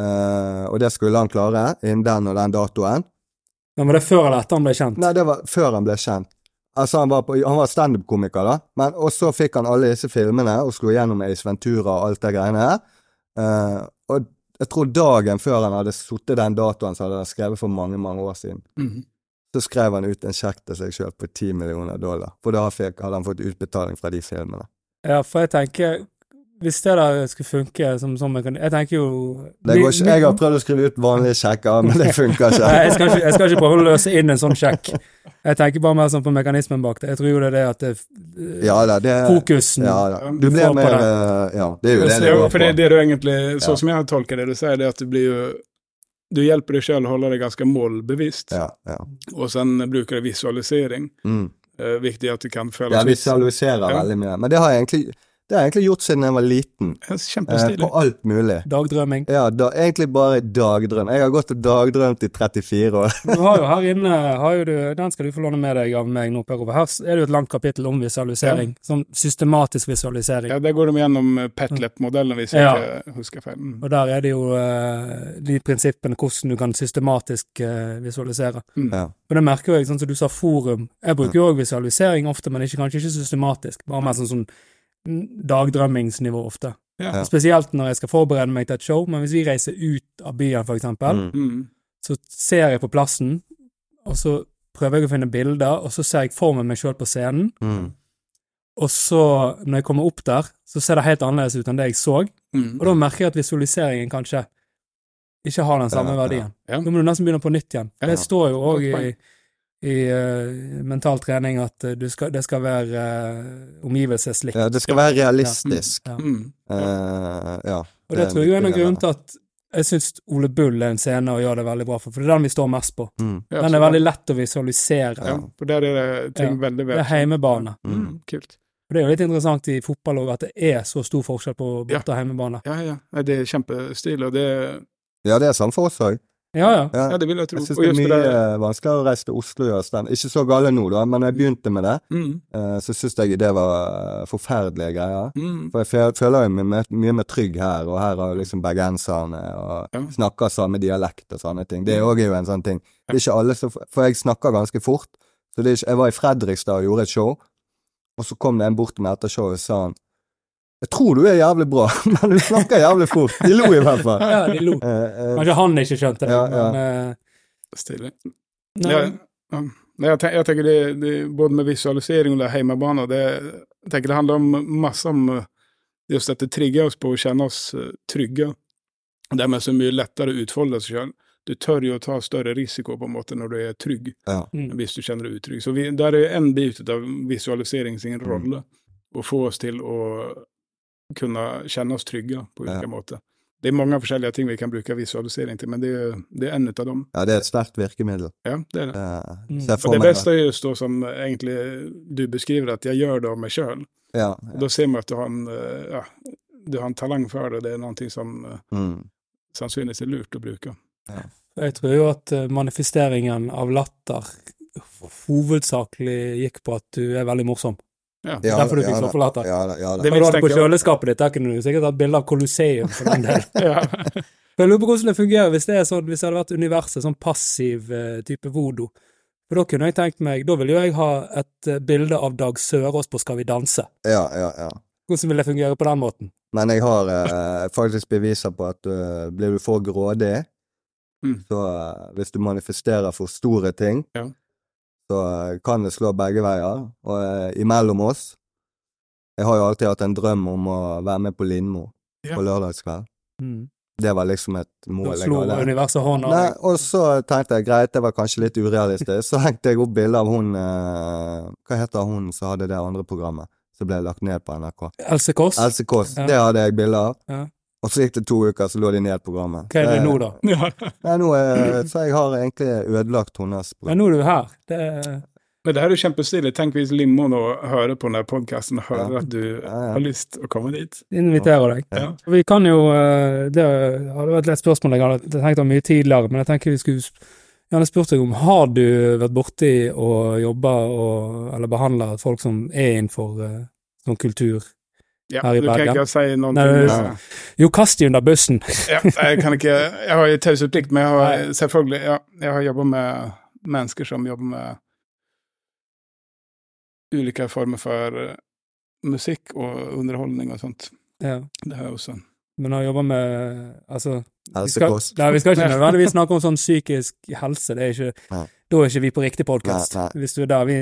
eh, og det skulle han klare innen den og den datoen. Men var det før eller etter han ble kjent? Nei, det var før han ble kjent. Altså, han var, på- han var standup-komiker, da, men og så fikk han alle disse filmene og slo gjennom Ace Ventura og alt det greiene her. Uh, og jeg tror dagen før han hadde sittet den datoen som hadde han skrevet for mange, mange år siden, Mm. så skrev han ut en sjekk til seg sjøl på ti millioner dollar. For da fikk, hadde han fått utbetaling fra de filmene. Ja, for jeg tenker Hvis det der skulle funke som sånn kan... Jeg tenker jo Det går ikke, jeg har prøvd å skrive ut vanlige sjekker, men det funker ikke. Nei, jeg skal, ikke, jeg skal ikke prøve å løse inn en sånn sjekk. Jeg tenker bare mer sånn på mekanismen bak det. Jeg tror jo det er det at det, Ja da, det fokusen ja, da. Du blir mer det. eh, Ja, det er jo det det går på. For det, det du egentlig, så Ja. som jeg tolker det du sier, det er at du blir jo du hjelper deg selv å holde deg ganske målbevisst. Ja, ja. og sen bruker du visualisering. Mm. Eh, viktigt att du kan føle Ja, Ja. veldig mye. Men det har jeg egentlig, det har jeg egentlig gjort siden jeg var liten. Kjempestilig. Eh, på alt mulig. dagdrømming Ja, da, egentlig bare dagdrøm. Jeg har gått og dagdrømt i 34 år. Du har jo her inne har jo du, Den skal du få låne med deg av meg nå, Per Ove. Her er det jo et langt kapittel om visualisering. Sånn systematisk visualisering. Ja, det går de gjennom eh, Petlep-modellen, hvis jeg Ja. ikke husker feil. Mm. Og der er det jo eh, de prinsippene hvordan du kan systematisk eh, visualisere. Mm. Ja. Og det merker jo jeg, sånn som du sa, forum. Jeg bruker jo òg visualisering ofte, men ikke, kanskje ikke systematisk. Bare mer sånn, sånn dagdrømmingsnivå ofte. Ja. Ja. Spesielt når jeg skal forberede meg til et show, men hvis vi reiser ut av byen, for eksempel, Mm. Mm. så ser jeg på plassen, og så prøver jeg å finne bilder, og så ser jeg for meg meg sjøl på scenen, Mm. og så, når jeg kommer opp der, så ser det helt annerledes ut enn det jeg så, Mm. og da merker jeg at visualiseringen kanskje ikke har den samme Ja, ja. verdien. Ja. Da må du nesten begynne på nytt igjen. Ja. Det står jo òg i. i uh, mental trening at eh, du skal, det skal være uh, omgivelseslikt. ja, det skal være realistisk. Ja. Mm. Eh, ja. Og det tror jeg er en av grunnene til at jeg syns Ole Bull er en scene å gjøre det veldig bra for, for det er den vi står mest på. Mm. Ja, Den er veldig lett å visualisere. Ja, for der er det ting Ja. veldig Det er heimebane. Mm. Mm. Kult. Og det er jo litt interessant i fotball òg, at det er så stor forskjell på borte- og heimebane. Ja, ja. Det er kjempestil, og det, Ja, det er sånn for oss òg. Ja, ja. Ja. ja, det vil jeg tro. Jeg syns det er mye det vanskeligere å reise til Oslo og gjøre stand. Ikke så gale nå, da, men da jeg begynte med det, mm. eh, så syns jeg det var eh, forferdelige greier. Mm. For jeg føler jo meg mer- mye mer trygg her, og her har liksom bergenserne og Ja. snakker samme dialekt og sånne ting. Det er òg jo en sånn ting. Det er ikke alle som For jeg snakker ganske fort. Så det er ikke, jeg var i Fredrikstad og gjorde et show, og så kom det en bort til meg etter showet og sa han Jeg tror du er jævlig bra, men du snakker jævlig fort. De lo i hvert fall. ja de lo. Eh, eh, Kanskje han ikke skjønte det, Ja, ja. men uh... Stilig. nei, Ja, ja. Jeg, jag, jeg tenker det, det, både med visualisering og det här hemmabana, det, Jeg tenker det handler om masse om eh, just at det trigger oss på å kjenne oss trygge. Dermed Därmed så mye lettere å utfolde seg selv. Du tør jo å ta større risiko på en måte når du er trygg, ja. mm. hvis du kjenner deg utrygg. Så vi, der er en bit av visualisering sin Mm. rolle. Å få oss til å kunne kjenne oss trygge på ulike Ja. måter. Det er mange forskjellige ting vi kan bruke visualisering til, men det er, det er en av dem. ja, det er et sterkt virkemiddel. Ja, det er det. Ja. Mm. Og det beste er just då som egentlig du beskriver, at jeg gjør det av meg sjøl. Ja, Da ser man at du har en, eh, ja, du har en talang for det. Det er noe som eh, mm. sannsynligvis er lurt å bruke. Jeg tror jo at eh, manifesteringen av latter hovedsakelig gikk på at du er veldig morsom. Ja. Ja, Derfor du fikk ja, ja, ja. Ja, ja. Hadde på kjøleskapet ditt, der kunne du sikkert hatt bilde av Colosseum for den del. Ja. Jeg lurer på hvordan det fungerer hvis det er sånn, hvis det hadde vært universet, sånn passiv uh, type voodoo. For da kunne jeg tenkt meg, da ville jo jeg ha et uh, bilde av Dag Sørås på Skal vi danse. ja, ja, ja. Hvordan vil det fungere på den måten? Men jeg har uh, faktisk beviser på at blir du for grådig, Mm. så hvis du manifesterer for store ting, Ja. Så eh, kan det slå begge veier. Og eh, imellom oss Jeg har jo alltid hatt en drøm om å være med på Lindmo Ja. på lørdagskveld. Mm. Det var liksom et mål Da slo universet hånda Nei, og så tenkte jeg greit, det var kanskje litt urealistisk. Så hengte jeg opp bilde av hun eh, Hva heter hun som hadde det andre programmet som ble lagt ned på NRK? Else Kåss? Else Kåss. Ja. Det hadde jeg bilde av. Ja. Og så gikk det to uker, så lå de ned programmet. Hva er det nå, da? Ja. Nei, nå er, så jeg har egentlig ødelagt hennes program. Men nå er du her. Det, Men det her er jo kjempestilig. Tenk hvis Limmo nå hører på denne podkasten og hører Ja. at du Ja, ja. har lyst å komme dit. inviterer deg. Ja. Vi kan jo eh, Det hadde vært et spørsmål jeg hadde tenkt om mye tidligere, men jeg tenker vi skulle gjerne spurt deg om Har du vært borti og jobba og, eller behandla folk som er innenfor eh, sånn kultur? Ja, Her i du kan ikke si noen Nei, ting. Jo, kast de under bussen! Ja, jeg kan ikke Jeg har jo taushetsplikt, men jeg har Nei. selvfølgelig ja, Jeg har jobba med mennesker som jobber med ulike former for eh, musikk og underholdning og sånt. Ja. Det har jeg også. Men har jobber med Altså vi skal, nei, vi skal ikke nødvendigvis snakke om sånn psykisk helse. Det er ikke, Nei. Da er ikke vi på riktig podkast. Hvis du er der. Vi,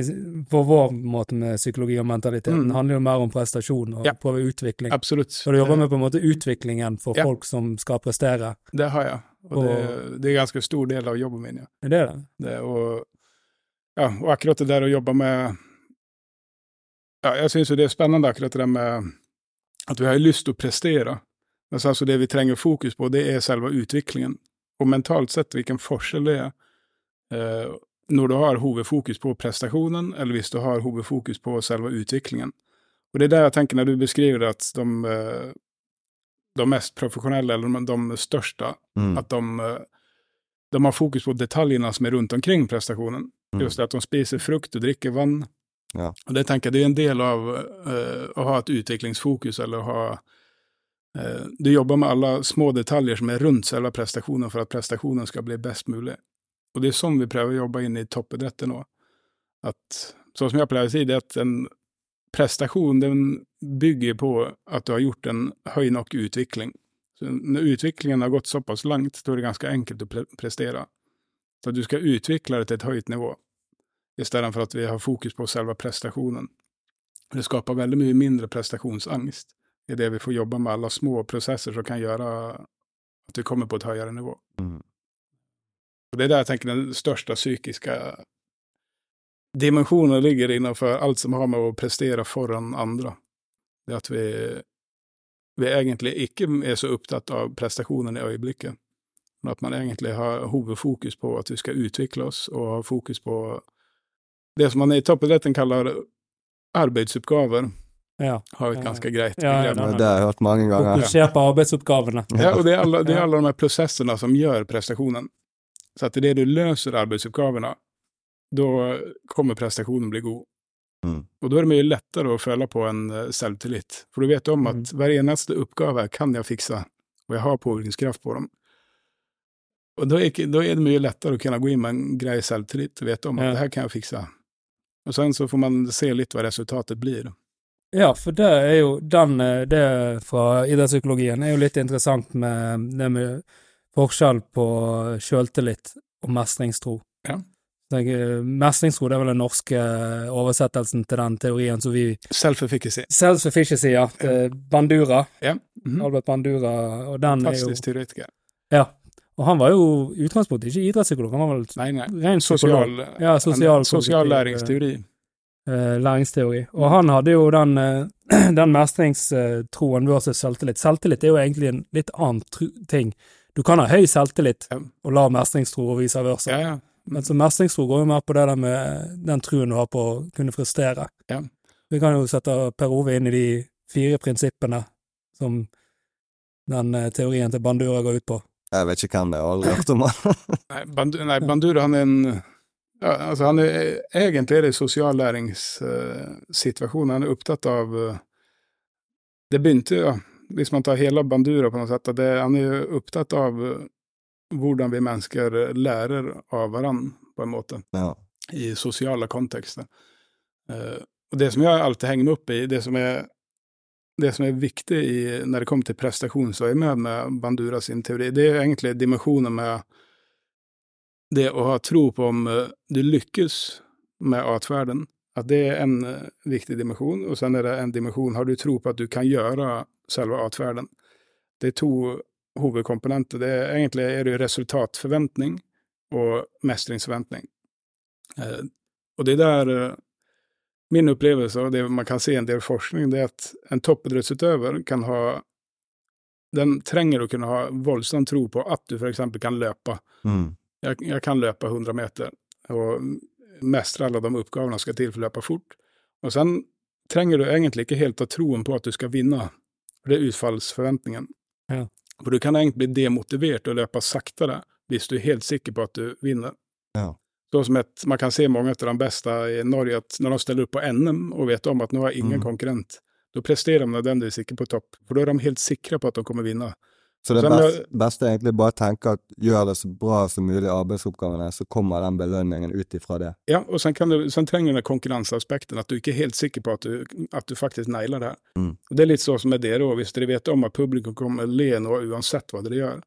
på vår måte med psykologi og mentalitet Mm. handler jo mer om prestasjon og Ja. prøve utvikling. Absolutt. Så du jobber med på en måte utviklingen for Ja. folk som skal prestere. Det har jeg. Og det, det er en ganske stor del av jobben min. Ja. Er det det? Det, og, ja, og akkurat det der å jobbe med ja, Jeg syns jo det er spennende, akkurat det der med at vi har lyst til å prestere. Men altså det vi trenger fokus på, det er selve utviklingen. Og mentalt sett hvilken forskjell det er når du har hovedfokus på prestasjonen, eller hvis du har hovedfokus på selve utviklingen. Og det er der jeg tenker når du beskriver at de, eh, de mest profesjonelle, eller de, største, Mm. at de, eh, de har fokus på detaljene som er rundt omkring prestasjonen. Mm. Just det at de spiser frukt og drikker vann. Ja. Og det tenker jeg det er en del av uh, å ha et utviklingsfokus, eller å ha eh, Du jobber med alle små detaljer som er rundt selve prestasjonen for at prestasjonen skal bli best mulig. Og det er sånn vi prøver å jobbe inn i toppidretten nå. Sånn som jeg pleier å si, det er at en prestasjon den bygger på at du har gjort en høy nok utvikling. Så når utviklingen har gått såpass langt, så er det ganske enkelt å pre prestere. Så du skal utvikle det til et høyt nivå, istället for at vi har fokus på selve prestasjonen. Det skaper veldig mye mindre prestasjonsangst i det vi får jobbe med alle små prosesser som kan gjøre at vi kommer på et høyere nivå. Mm. Og det er der jeg tenker den største psykiske dimensjonen ligger innenfor alt som har med å prestere foran andre. Det at vi, vi egentlig ikke er så opptatt av prestasjonen i øyeblikket, men at man egentlig har hovedfokus på at vi skal utvikle oss, og har fokus på det som man i toppidretten kaller arbeidsoppgaver, Ja. har et ganske greit Ja, ja, ja, ja, Det har jeg hørt mange ganger. Fokusere på arbeidsoppgavene. Ja, og det er alle, det er alle de prosessene processerna som gjør prestationen. Så att det du löser arbetsuppgavene, da kommer prestationen bli god. Mm. Og da er det mye lettere å føle på en eh, selvtillit. For du vet om at Mm. hver eneste oppgave kan jeg fikse, og jeg har påvirkningskraft på dem. Og da er, da er det mye lettere å kunne gå inn med en grei selvtillit og vite om at Ja. det her kan jeg fikse. Og sen så får man se litt hva resultatet blir. Ja, for det er jo den eh, Det fra idrettspsykologien er jo litt interessant med det med forskjell på sjøltillit og mestringstro. Ja. Jeg, eh, Mestringstro det er vel den norske oversettelsen til den teorien som vi Self-efficacy. Self-efficacy, ja. Bandura. Ja. Mhm. Albert Bandura. Og den er jo Fantastisk teoretiker. Ja. Og han var jo i utgangspunktet ikke idrettspsykolog, han var vel Nei, nei. ren psykolog. Sosial, Ja, sosial- sosial læringsteori. eh, læringsteori. Og han hadde jo den, eh, den mestringstroen versus selvtillit. Selvtillit er jo egentlig en litt annen ting. Du kan ha høy selvtillit Ja. og la mestringstro og vice versa. Ja, ja. Men så mestringstro går jo mer på det der med den truen du har på å kunne frustrere. Ja. Vi kan jo sette Per Ove inn i de fire prinsippene som den eh, teorien til Bandura går ut på. Jeg vet ikke hvem det er, aldri hørt om han. Nei, Bandu, nei, Bandura han er en ja, altså han er, Egentlig er det sosiallæringssituasjon. han er opptatt av uh, Det begynte ja, Hvis man tar hele Bandura på noe sett, at det, han er opptatt av eh, hvordan vi mennesker lærer av hverandre, på en måte, Ja. i sosiale kontekster. Uh, og det som jeg alltid henger meg opp i, det som er det som er viktig i, når det kommer til prestasjonsøyemed med Bandura sin teori. Det er egentlig dimensjoner med det å ha tro på om eh, du lykkes med atferden. At det er en eh, viktig dimensjon, og sen er det en dimensjon har du tro på at du kan gjøre selve atferden. Det er to hovedkomponenter. Det er egentlig er det resultatforventning og mestringsforventning. Eh, og det er der eh, min opplevelse, og det man kan se i en del forskning, det er at en toppidrettsutøver kan ha den trenger å kunne ha voldsom tro på at du f.eks. kan løpe. Mm. Jeg, jeg kan løpe 100 meter og mestre alle de oppgavene som skal til for å løpe fort. Og sen trenger du egentlig ikke helt ha troen på at du skal vinne. For det er utfallsforventningen. Ja. For du kan egentlig bli demotivert og løpe saktere hvis du er helt sikker på at du vinner. Ja. Så som et, man kan se mange av de beste i Norge, at når de stiller opp på NM og vet om at nå har ingen Mm. konkurrent, da presterer de nødvendigvis ikke på topp. For da er de helt sikre på at de kommer vinne. Så det beste, beste er egentlig bare å tenke at gjør det så bra som mulig arbeidsoppgavene, så kommer den belønningen ut ifra det. Ja, og sen, kan du, sen trenger du den konkurranseaspekten, at du ikke er helt sikker på at du, at du faktisk nailer det. Mm. Og Det er litt sånn som med dere òg, hvis dere vet om at publikum kommer le nå uansett hva dere gjør,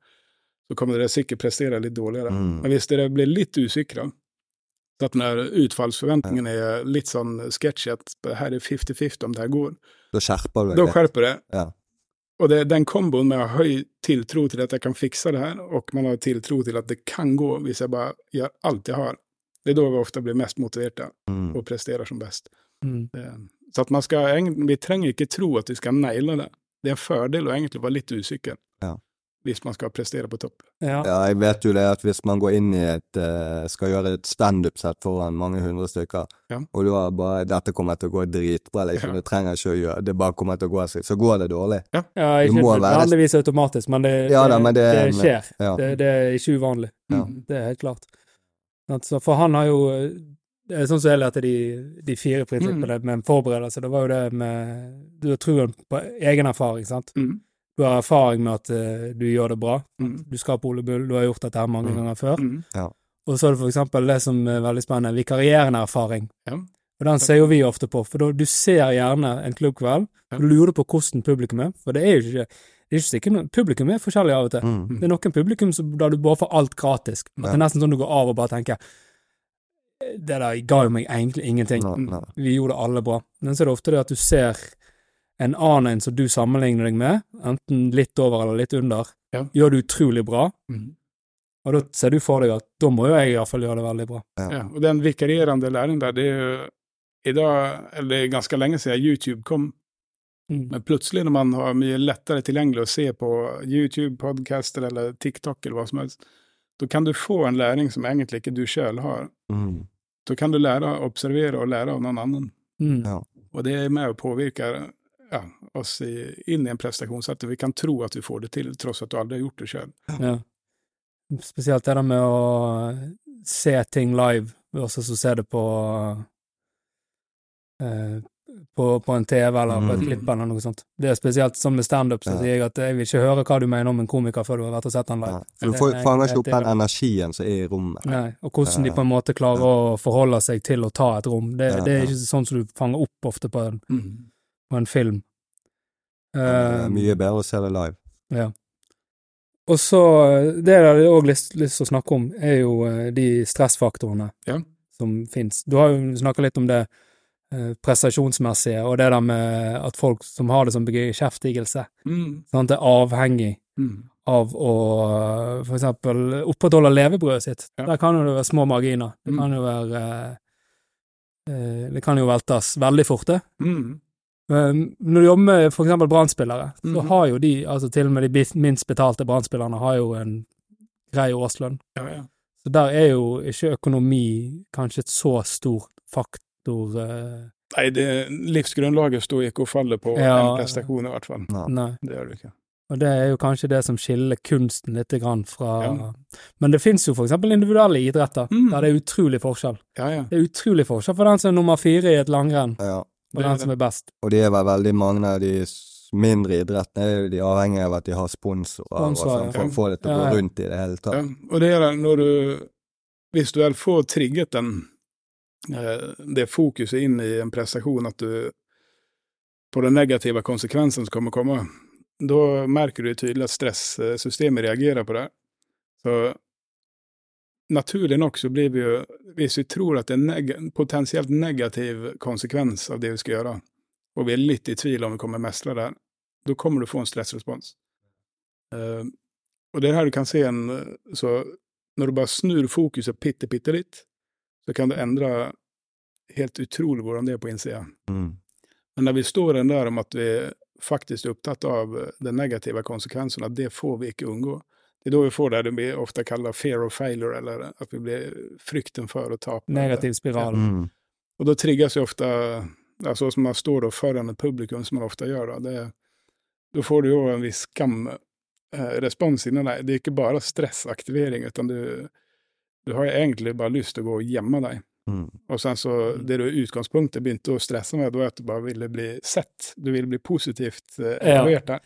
så kommer dere sikkert prestere litt dårligere. Mm. Men hvis dere blir litt usikre, så at når utfallsforventningen er litt sånn sketsjete, her er 50-50 om det her går, Da skjerper du deg da skjerper det. Ja. Og det, den komboen med å ha høy tiltro til at jeg kan fikse det her, og man har tiltro til at det kan gå hvis jeg bare gjør alt jeg har, det er da vi ofte blir mest motiverte Mm. og presterer som best. Mm. Så at man skal, vi trenger ikke tro at vi skal naile det. Det er en fordel å egentlig være litt usikker. Hvis man skal prestere på topp. Ja. Ja, jeg vet jo det at hvis man går inn i et eh, skal gjøre et standup-sett foran mange hundre stykker, Ja. og du har bare 'dette kommer til å gå dritbra', liksom, Ja. det trenger ikke å gjøre, det bare kommer til å gå seg, så går det dårlig. Ja, Du ikke må være- nødvendigvis automatisk, men det, Ja da, men det det skjer. Ja. Det, det er ikke uvanlig. Ja. Mm. Det er helt klart. Altså, for han har jo det er sånn som jeg lærte de, de fire prinsippene med en forberedelse. Det var jo det med Du har troen på egen erfaring, sant. Mm. Du har erfaring med at uh, du gjør det bra. Mm. Du skal på Ole Bull, du har gjort dette her mange Mm. ganger før. Mm. Og så er det for eksempel det som er veldig spennende, vikarierende erfaring. Ja. Og den ser jo vi ofte på, for da, du ser gjerne en klubbkveld, og du lurer på hvordan publikum er, for det er jo ikke det er ikke sikkert, noe- Publikum er forskjellig av og til. Mm. Det er noen publikum som, da du bare får alt gratis. At Det er nesten sånn du går av og bare tenker Det der ga jo meg egentlig ingenting. No, no. Vi gjorde det alle bra. Men så er det ofte det at du ser en annen en som du sammenligner deg med, enten litt over eller litt under, Ja. gjør det utrolig bra. Mm. Og da ser du for deg at da må jo jeg iallfall gjøre det veldig bra. Ja, og den vikarierende læringen der, det er jo i dag, eller det er ganske lenge siden YouTube kom, Mm. men plutselig når man har mye lettere tilgjengelig å se på YouTube, podcaster eller TikTok eller hva som helst, da kan du få en læring som egentlig ikke du selv har. Mm. Da kan du lære, å observere og lære av noen annen. Mm. Ja. Og det er med å påvirke ja, oss i, inn i en prestasjon, så at vi kan tro at vi får det til, tross at du aldri har gjort det selv. Ja. Spesielt det der med å se ting live versus å se det på eh, på, på en TV eller på et Mm. klipp eller noe sånt. Det er spesielt sånn med standup, så Ja. sier jeg at jeg vil ikke høre hva du mener om en komiker før du har vært og sett han live. Ja. For du får, fanger ikke opp den energien som er i rommet. Nei, og hvordan de på en måte klarer å forholde seg til å ta et rom. Det, Ja, det er ja. ikke sånn som du fanger opp ofte på en, Mm. På en film. Eh, mye bedre å se det live. Ja. Og så, det jeg hadde òg lyst, lyst til å snakke om, er jo uh, de stressfaktorene Ja. som fins. Du har jo snakka litt om det uh, prestasjonsmessige, og det der med at folk som har det som bekreftelse, Mm. sant, er avhengig Mm. av å eh, for eksempel opprettholde levebrødet sitt. Ja. Der kan jo det være små marginer. Det Mm. kan jo være eh, eh, Det kan jo veltes veldig fort, det. Mm. Når du jobber med eksempel brannspillere, så Mhm. har jo de, altså til og med de minst betalte brannspillerne, har jo en grei årslønn. Ja, ja. Så der er jo ikke økonomi kanskje et så stor faktor eh, Nei, det, livsgrunnlaget står ikke og faller på Ja. en prestasjon, i hvert fall. Nei. Nei. Det gjør det ikke. Og det er jo kanskje det som skiller kunsten litt grann fra Ja. Men det fins jo for eksempel individuelle idretter Mm. der det er utrolig forskjell. Ja, ja. Det er utrolig forskjell for den som er nummer fire i et langrenn, Og Det er den som er best. Og de er vel veldig mange av de mindre idrettene er jo de avhengig av at de har sponsorer og Sponsorer, sånn, for ja. å få det til å gå rundt i det hele tatt. Ja, og det er det når du Hvis du vel får trigget den eh, det fokuset inn i en prestasjon at du på den negative konsekvensen som kommer komme, da merker du tydelig at stressystemet reagerer på det. Så naturlig nok så blir vi jo Hvis vi tror at det er neg potensielt negativ konsekvens av det vi skal gjøre, og vi er litt i tvil om vi kommer mestre det, da kommer du få en stressrespons. Uh, og det er her du kan se en Så når du bare snur fokuset bitte, bitte litt, så kan det endre helt utrolig hvordan det er på innsida. Mm. Men når vi står den der om at vi faktisk er opptatt av den negative konsekvensen, at det får vi ikke unngå. Det er da vi får det det blir ofte kalt fear of failure, eller at vi blir frykten for å tape. Negativ spiral. Mm. Og da trigges jo ofte altså som man står da foran et publikum, som man ofte gjør, da, det, får du jo en viss skamrespons inni deg. Det er ikke bare stressaktivering, utan du, du har egentlig bare lyst til å gå og gjemme deg. Mm. Og sen så, det du i utgangspunktet begynte å stresse med, da er at du bare ville bli sett. Du ville bli positivt eh, Ja. evaluert der.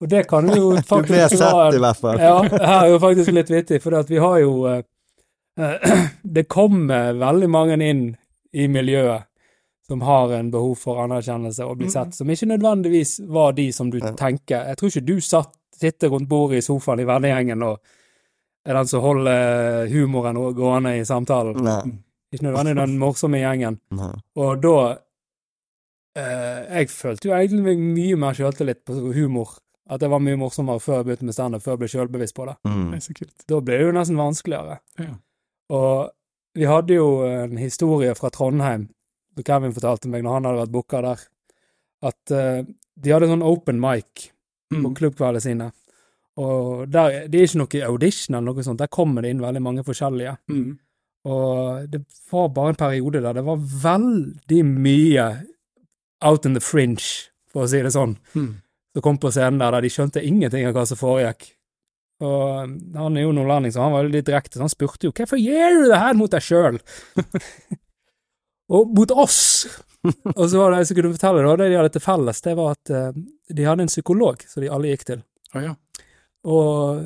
Og det kan jo Du ble sett, i hvert fall. Ja, her er jo faktisk litt vittig, for at vi har jo eh, Det kommer veldig mange inn i miljøet som har en behov for anerkjennelse og blir sett, som ikke nødvendigvis var de som du tenker. Jeg tror ikke du satt, sitter rundt bordet i sofaen i vennegjengen og er den som holder humoren gående i samtalen. Nei. Ikke nødvendigvis den morsomme gjengen. Nei. Og da eh, Jeg følte jo egentlig mye mer sjøltillit på humor. At det var mye morsommere før jeg begynte med standup, før jeg ble sjølbevisst på det. Mm. Det er så kult. Da ble det jo nesten vanskeligere. Ja. Og vi hadde jo en historie fra Trondheim, som Kevin fortalte meg når han hadde vært booka der, at uh, de hadde sånn open mic på Mm. klubbkveldene sine. Og der, det er ikke noe audition eller noe sånt, der kommer det inn veldig mange forskjellige. Mm. Og det var bare en periode der det var veldig mye out in the fringe, for å si det sånn, Mm. Som kom på scenen der, der de skjønte ingenting av hva som foregikk. Og um, han er jo nordlending, så han var jo litt direkte, så han spurte jo hvorfor gjør du det her mot deg sjøl? og mot oss! og så var det jeg som kunne fortelle, da, det de hadde til felles, det var at uh, de hadde en psykolog som de alle gikk til. Ja, ja. Og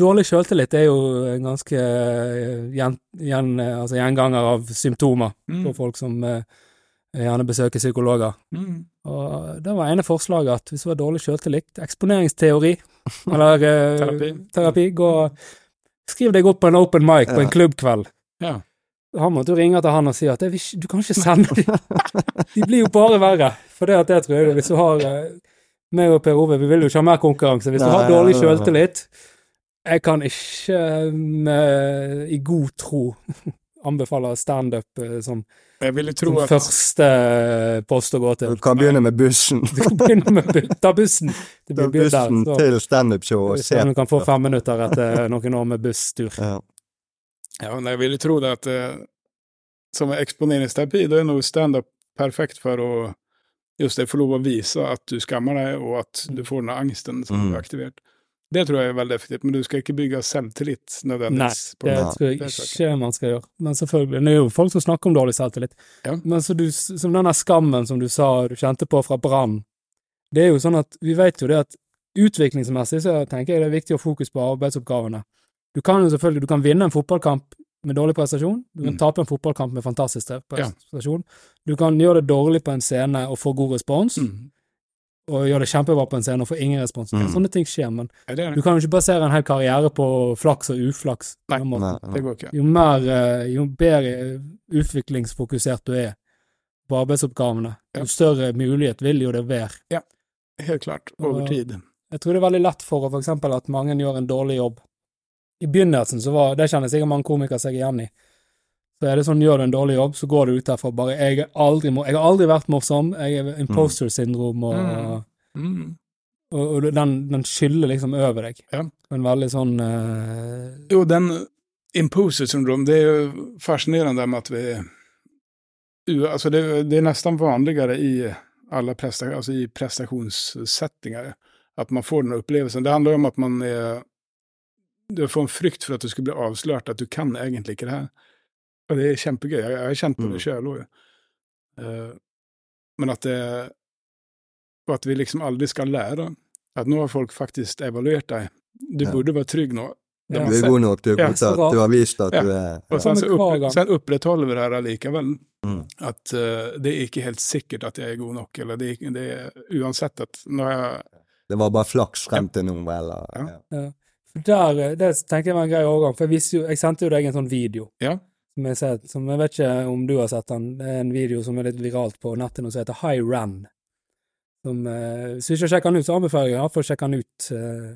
dårlig sjøltillit er jo en ganske uh, gjen, gjen, altså gjenganger av symptomer Mm. for folk som eh, gjerne besøker psykologer. Mm. Og det var ene forslaget at hvis du har dårlig sjøltillit, eksponeringsteori, eller eh, Terapi. terapi, gå Skriv deg opp på en open mic på en klubbkveld. Ja. Han måtte jo ringe til han og si at jeg vil du kan ikke sende dem. De blir jo bare verre. For det at det tror jeg Hvis du har eh, meg og Per Ove, vi vil jo ikke ha mer konkurranse. Hvis du har dårlig sjøltillit Jeg kan ikke med, i god tro anbefale standup eh, som, Jeg ville tro som at første post å gå til. Du kan begynne med bussen. Du kan begynne med bu- ta bussen. Det Ta blir bussen Så, til standup-show og se du kan få fem minutter etter noen år med busstur. ja. Ja, men jeg ville tro det at eh, som eksponeringsterapi, da er nog standup perfekt for å just det, få lov å vise at du skammer deg, og at du får den angsten som Mm. er aktivert. Det tror jeg er veldig effektivt, men du skal ikke bygge selvtillit nødvendigvis. Nei, det det. tror jeg tror jeg ikke man skal gjøre. Men selvfølgelig, det er jo folk som snakker om dårlig selvtillit. Ja. Men så du, som denne skammen som du sa du kjente på fra Brann, det er jo sånn at vi vet jo det at utviklingsmessig så tenker jeg det er viktig å ha fokus på arbeidsoppgavene. Du kan jo selvfølgelig, du kan vinne en fotballkamp med dårlig prestasjon, du kan Mm. tape en fotballkamp med fantastisk Ja. prestasjon, du kan gjøre det dårlig på en scene og få god respons, Mm. Og gjør det kjempebra på en scene og får ingen respons. Mm. Sånne ting skjer, men Ja, det, det. du kan jo ikke basere en hel karriere på flaks og uflaks. Nei. Nei, det nei. går ikke. Jo mer, eh, jo bedre utviklingsfokusert du er på arbeidsoppgavene, Ja. jo større mulighet vil jo det være. Ja, Helt klart. Over Og- tid. Jeg tror det er veldig lett for for eksempel at mange gjør en dårlig jobb. I begynnelsen så var, det kjenner sikkert mange komikere seg igjen i. Så er det sånn, gjør du en dårlig jobb, så går du ut derfra bare jeg, aldri, jeg har aldri vært morsom, jeg er imposter syndrom, og, Mm. Mm. og, og den, den skyller liksom over deg. Ja. En veldig sånn uh... Jo, den imposter syndrom, det er jo fascinerende med at vi... Altså det, det er nesten vanligere i alle presta, altså i prestasjonssettinger at man får den opplevelsen. Det handler om at man er Du får en frykt for at du skal bli avslørt, at du kan egentlig ikke det här. Och det er kjempegøy. Jag, jag har kjent på det sjøl òg. Eh, men at det... Og at vi liksom aldri skal lære. At nå har folk faktisk evaluert deg. Du Ja. burde være trygg nå. Ja. Du er god nok, du Ja, du har vist at Ja. du er Og sen, upp, sen opprettholder vi det her likevel. Mm. At uh, det er ikke helt sikkert at jeg er god nok. Eller det, det er uansett at når jeg Det var bare flaks frem til nå, eller Ja. der, eh, det tenker jeg var en grei overgang, for jeg, jo, jeg sendte jo deg en sånn video. Ja. Som jeg, som jeg vet ikke om du har sett den. Det er en video som er litt viralt på nettet nå, som heter High Run. Som, eh, hvis du ikke har sjekket den ut, så anbefaler jeg iallfall å sjekke den ut eh,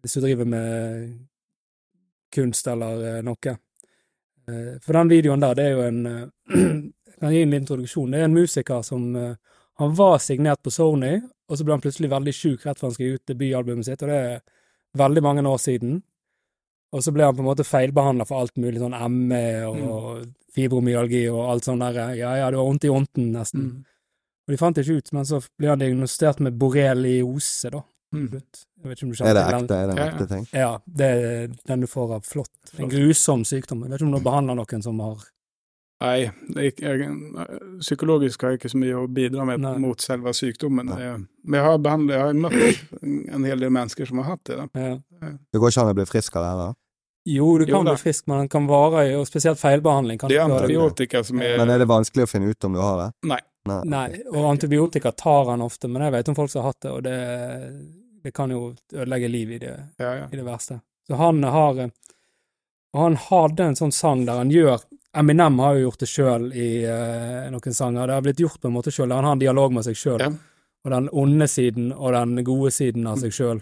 hvis du driver med kunst eller eh, noe. Eh, for den videoen der, det er jo en eh, Jeg kan gi en introduksjon. Det er en musiker som eh, Han var signert på Sony, og så ble han plutselig veldig sjuk rett før han skulle gi ut debutalbumet sitt, og det er veldig mange år siden. Og så ble han på en måte feilbehandla for alt mulig, sånn ME og fibromyalgi og alt sånn der. Ja, ja, det var vondt i ånden, nesten. Mm. Og de fant det ikke ut, men så ble han diagnostisert med borreliose, da. Mm. Jeg vet ikke om du Er det ekte? Er det en Ja, ja. ekte ting? Ja, det er den du får av flått. En grusom sykdom. Jeg vet ikke om du behandler noen som har Nei, det jeg, psykologisk har jeg ikke så mye å bidra med Nei. mot selve sykdommen. Nei. Eh, Men jeg har, behandlet, jeg har møtt en hel del mennesker som har hatt det. Da. ja. Det går ikke an å bli frisk av det, eller? Jo, du kan jo, bli frisk, men den kan vare og spesielt feilbehandling. Kan Det er antibiotika som er Men er det vanskelig å finne ut om du har det? Nei. Nei. Nei, og antibiotika tar han ofte, men jeg vet om folk som har hatt det, og det, det kan jo ødelegge liv i det, Ja, ja. i det verste. Så han har Og han hadde en sånn sang der han gjør Eminem har jo gjort det sjøl i uh, noen sanger. Det har blitt gjort på en måte sjøl, der han har en dialog med seg sjøl. Ja. Og den onde siden og den gode siden av seg sjøl.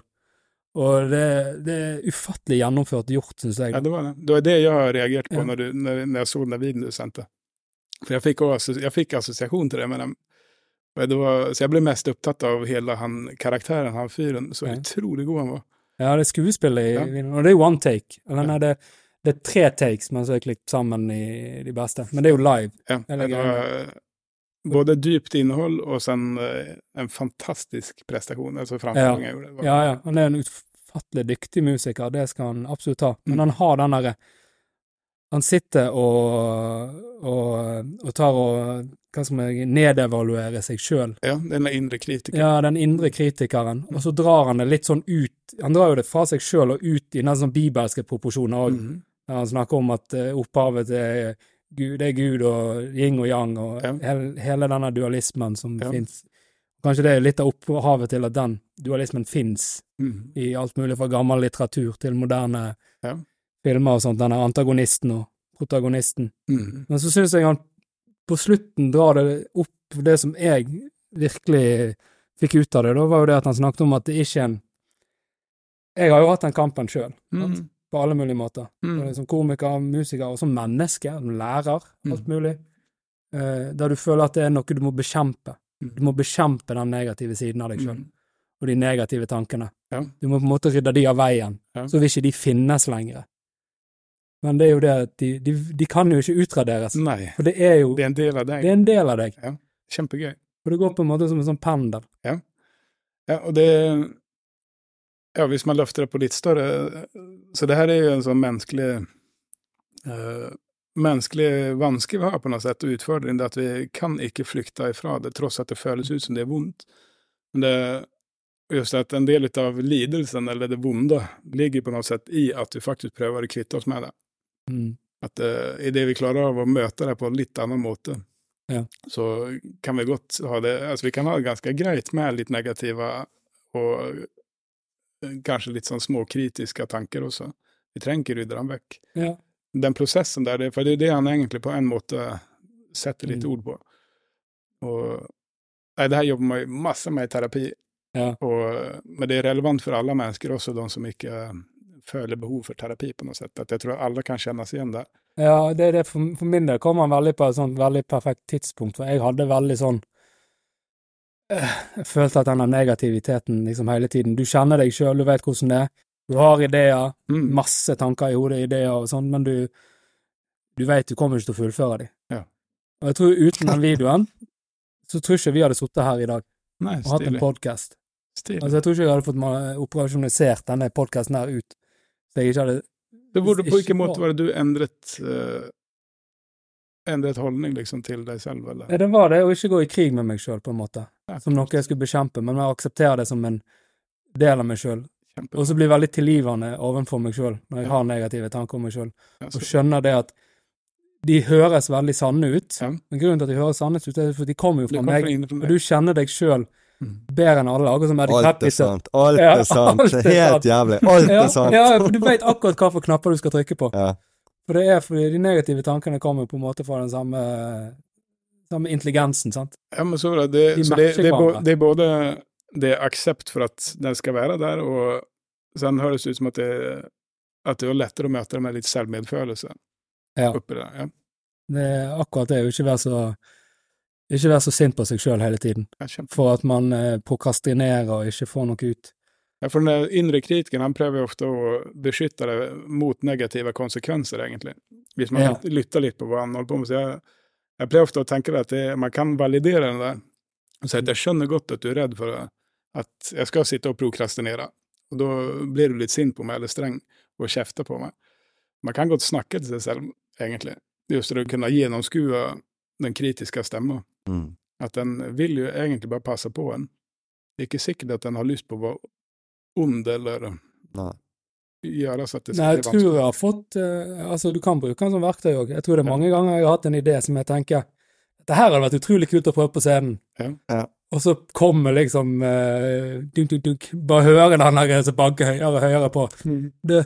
Og det, det er ufattelig gjennomført gjort, syns jeg. Ja, det var det. Det var det jeg har reagert på Ja. når, du, når, når jeg så den videoen du sendte. For jeg fikk, også, jeg fikk assosiasjon til det men jeg, det var, så jeg ble mest opptatt av hele han, karakteren, han fyren. Så Ja. utrolig god han var. Ja, det er skuespillet i Ja. og det er one take. Eller nei, det, det er tre takes, men så er klippet sammen i de beste. Men det er jo live. Ja, det var både dypt innhold og sen eh, en fantastisk prestasjon. Altså framføringen ja. gjorde. Det Ja, ja. Han er en utfattelig dyktig musiker, det skal han absolutt ha. Men Mm. han har den derre Han sitter og, og, og tar og hva skal man nedevaluere seg sjøl. Ja, den indre kritikeren. Ja, den indre kritikeren. Og så drar han det litt sånn ut Han drar jo det fra seg sjøl og ut i nesten sånn bibelske proporsjoner òg. Mm -hmm. han snakker om at eh, opphavet til Gud, er Gud og yin og yang, og Ja. hele, hele denne dualismen som Ja. fins. Kanskje det er litt av opphavet til at den dualismen fins mm. i alt mulig fra gammel litteratur til moderne Ja. filmer og sånt, denne antagonisten og protagonisten. Mm. Men så syns jeg han på slutten drar det opp det som jeg virkelig fikk ut av det, da var jo det at han snakket om at det ikke er en Jeg har jo hatt den kampen sjøl, Mhm. På alle mulige måter. Mm. Som komiker, musiker og som menneske, som lærer, alt Mm. mulig. Eh, der du føler at det er noe du må bekjempe. Mm. Du må bekjempe den negative siden av deg sjøl, mm. og de negative tankene. Ja. Du må på en måte rydde de av veien, Ja. så vil ikke de finnes lenger. Men det er jo det at de, de, de kan jo ikke utraderes, Nei, for det er jo det er en del av deg. det er en del av deg, Kjempegøy. og det går på en måte som en sånn pendel. Ja, og det Ja, hvis man løfter det på litt større Så det her er jo en sånn menneskelig eh, Menneskelig vanske vi har på noe sett, og utfordring, det at vi kan ikke flykte ifra det, tross at det føles ut som det er vondt. Men det just at en del av lidelsen, eller det vonde, ligger på noe sett i at vi faktisk prøver å kvitte oss med det. Mm. At uh, idet vi klarer av å møte det på en litt annen måte, Ja. så kan vi godt ha det Altså, vi kan ha det ganske greit med litt negative og kanskje litt sånn småkritiske tanker også. Vi trenger ikke rydde dem vekk. Ja. Den prosessen der, for det er det han egentlig på en måte setter litt Mm. ord på. Og nei, det her jobber man masse med i terapi, Ja. og, men det er relevant for alle mennesker, også de som ikke eh, føler behov for terapi på noe sett. At jeg tror alle kan kjenne seg igjen der. Ja, det er det for, for min del kom han veldig på et sånt veldig perfekt tidspunkt, for jeg hadde veldig sånn Jeg følte at denne negativiteten liksom hele tiden Du kjenner deg sjøl, du vet hvordan det er. Du har ideer, Mm. masse tanker i hodet, ideer og sånn, men du Du vet du kommer ikke til å fullføre dem. Ja. Og jeg tror uten den videoen, så tror ikke vi hadde sittet her i dag Nei, og hatt en podkast. Altså, jeg tror ikke jeg hadde fått operasjonalisert denne podkasten her ut. Så jeg ikke hadde det burde på ikke hvilken måte var det du endret uh, endret holdning liksom til deg selv, eller? Ja, det var det å ikke gå i krig med meg sjøl, på en måte. Ja, Som noe jeg skulle bekjempe, men jeg aksepterer det som en del av meg sjøl. Og så blir jeg veldig tilgivende overfor meg sjøl når jeg har negative tanker om meg sjøl, Ja, og skjønner det at de høres veldig sanne ut. Ja. Men grunnen til at de høres sanne ut, er for at de kommer jo fra kom meg, og du kjenner deg sjøl Mm. bedre enn alle, akkurat som Eddie Alt er sant. Alt Ja, er sant. alt er Helt sant. jævlig. Alt Ja, er sant. ja, for du vet akkurat hva for knapper du skal trykke på. Ja. For det er fordi de negative tankene kommer på en måte fra den samme, samme intelligensen, sant? Ja, men så det, det, De så det, det, er bo, det er både det er aksept for at den skal være der, og sen høres det ut som at det, at det er lettere å møte det med litt selvmedfølelse. Ja. Oppi det. Ja. Det er akkurat det, å ikke være så Ikke være så sint på seg sjøl hele tiden, for at man eh, prokrastinerer og ikke får noe ut. Ja, for den inre kritikeren han prøver ofte å beskytte deg mot negative konsekvenser, egentlig. Hvis man Ja. lytter litt på hva han holder på med. Så jeg, jeg pleier ofte å tenke at det, man kan validere den der. Og si at jeg skjønner godt at du er redd for at jeg skal sitte og prokrastinere. Og da blir du litt sint på meg eller streng og kjefter på meg. Man kan godt snakke til seg selv, egentlig. Just det å kunne gjennomskue den kritiske stemma. Mm. At den vil jo egentlig bare passe på en. Det er ikke sikkert at den har lyst på å være ond eller Nei. Gjøre så at det Nei, jeg skal tror jeg har fått uh, Altså, du kan bruke den som verktøy òg. Jeg tror det er mange ganger jeg har hatt en idé som jeg tenker Dette her hadde vært utrolig kult å prøve på scenen. Ja. Ja. Og så kommer liksom uh, dunk, dunk, dunk, Bare høre den der som banker høyere og høyere på. Det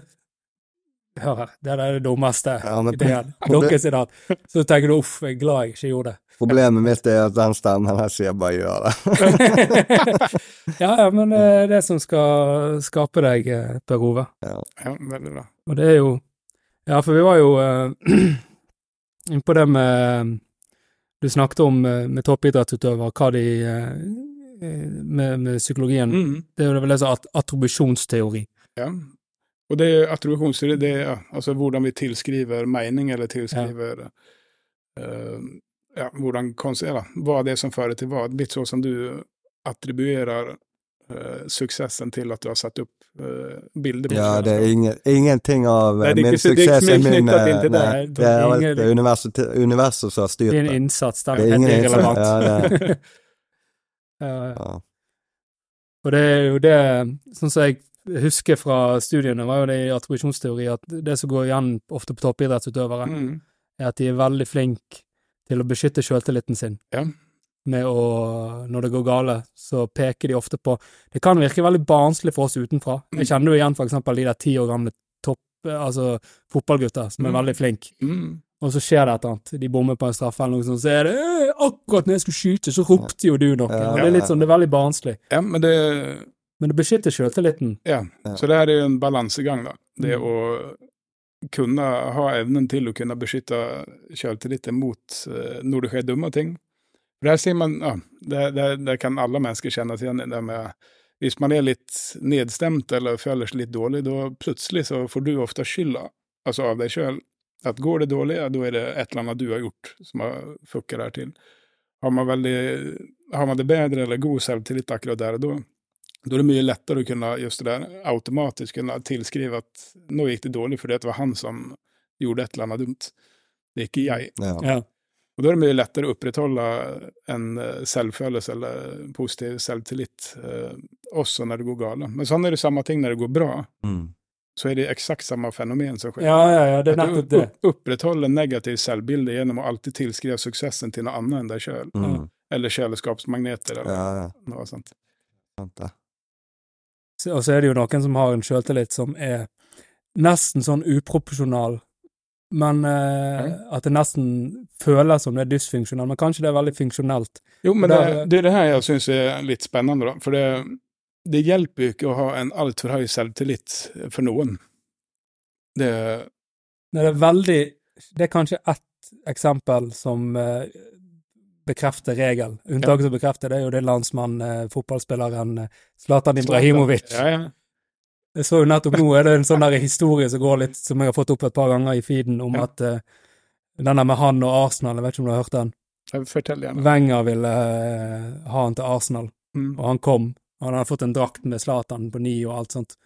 Hør her, det er det dummeste Ja, ideen deres i. Så tenker du uff, jeg er glad jeg ikke gjorde det. Problemet mitt er at den stemmen her sier bare gjør det. ja, ja, men det er det som skal skape deg, eh, Per Ove. Ja, veldig bra. Og det er jo Ja, for vi var jo uh, innpå det med Du snakket om eh, med toppidrettsutøvere, hva de eh, eh, med, med psykologien Mm. Det er jo vel det som at attribusjonsteori. Ja. Og det er attribusjonsteori, det er altså hvordan vi tilskriver mening, eller tilskriver eh, ja, hvordan konst, ja, hva det er som fører til hva. Litt sånn som du attribuerer uh, suksessen til at du har satt opp uh, bilder på Ja, det er ingen, ingenting av Nei, er min er suksess er min eh, nei, det. Det er alt det universet, universet som har styrt Din det. innsats der Det er er ingen innsats, irrelevant. ja, Ja, ja. Ja. Og det er jo det, sånn som jeg husker fra studiene, var jo det i attribusjonsteori at det som går igjen ofte på toppidrettsutøvere, Mm. er at de er veldig flinke til å beskytte selvtilliten sin. Ja. Med å, når det går gale, så peker de ofte på Det kan virke veldig barnslig for oss utenfra. Jeg kjenner jo igjen for eksempel de der ti år gamle topp, altså fotballgutter som er Mm. veldig flinke, Mm. og så skjer det et eller annet. De bommer på en straffe eller noe sånt, så er det «Øh, akkurat når jeg skulle skyte, så ropte jo du noe. Ja, ja, det er litt sånn, det er veldig barnslig. ja, men det Men det beskytter selvtilliten. Ja, Ja. så det her er jo en balansegang, da. Det Mm. å kunne ha evnen til å kunne beskytte selvtilliten mot eh, når det skjer dumme ting. For der sier man, ja, det, det, det kan alle mennesker kjenne til igjen, det med hvis man er litt nedstemt eller føler seg litt dårlig, da plutselig så får du ofte skylda, altså av deg sjøl. At går det dårlig, ja, da er det et eller annet du har gjort som har fucka der til. Har man, veldig, har man det bedre eller god selvtillit akkurat der og da, da er det mye lettere å kunne just det der, automatisk kunne tilskrive at nå gikk det dårlig fordi det var han som gjorde et eller annet dumt. Det er ikke jeg. Ja. Ja. Og da er det mye lettere å opprettholde en eh, selvfølelse eller positiv selvtillit eh, også når det går galt. Men sånn er det samme ting når det går bra. Mm. Så er det eksakt samme fenomen som skjer. Ja, ja, ja, det er nettopp det. opp- opprettholde negativ selvbilde gjennom å alltid tilskrive suksessen til noe annet enn deg sjøl. Mm. Eller kjøleskapsmagneter eller Ja, ja. noe sånt. Sant det. Og så er det jo noen som har en selvtillit som er nesten sånn uproporsjonal, men eh, at det nesten føles som det er dysfunksjonalt, men kanskje det er veldig funksjonelt. Jo, men det, det er det her jeg syns er litt spennende, da. For det, det hjelper jo ikke å ha en altfor høy selvtillit for noen. Det Det er veldig Det er kanskje ett eksempel som eh, bekrefter regel. Unntaket som bekrefter det, er jo det landsmannen, fotballspilleren eh, Zlatan Ibrahimovic. Ja, ja. Jeg så jo nettopp nå er det en sånn der historie som går litt, som jeg har fått opp et par ganger i feeden, om Ja. at uh, den der med han og Arsenal, jeg vet ikke om du har hørt den? Ja, Fortell gjerne. Wenger ville eh, ha han til Arsenal, Mm. og han kom. Og han hadde fått en drakt med Zlatan på ni og alt sånt.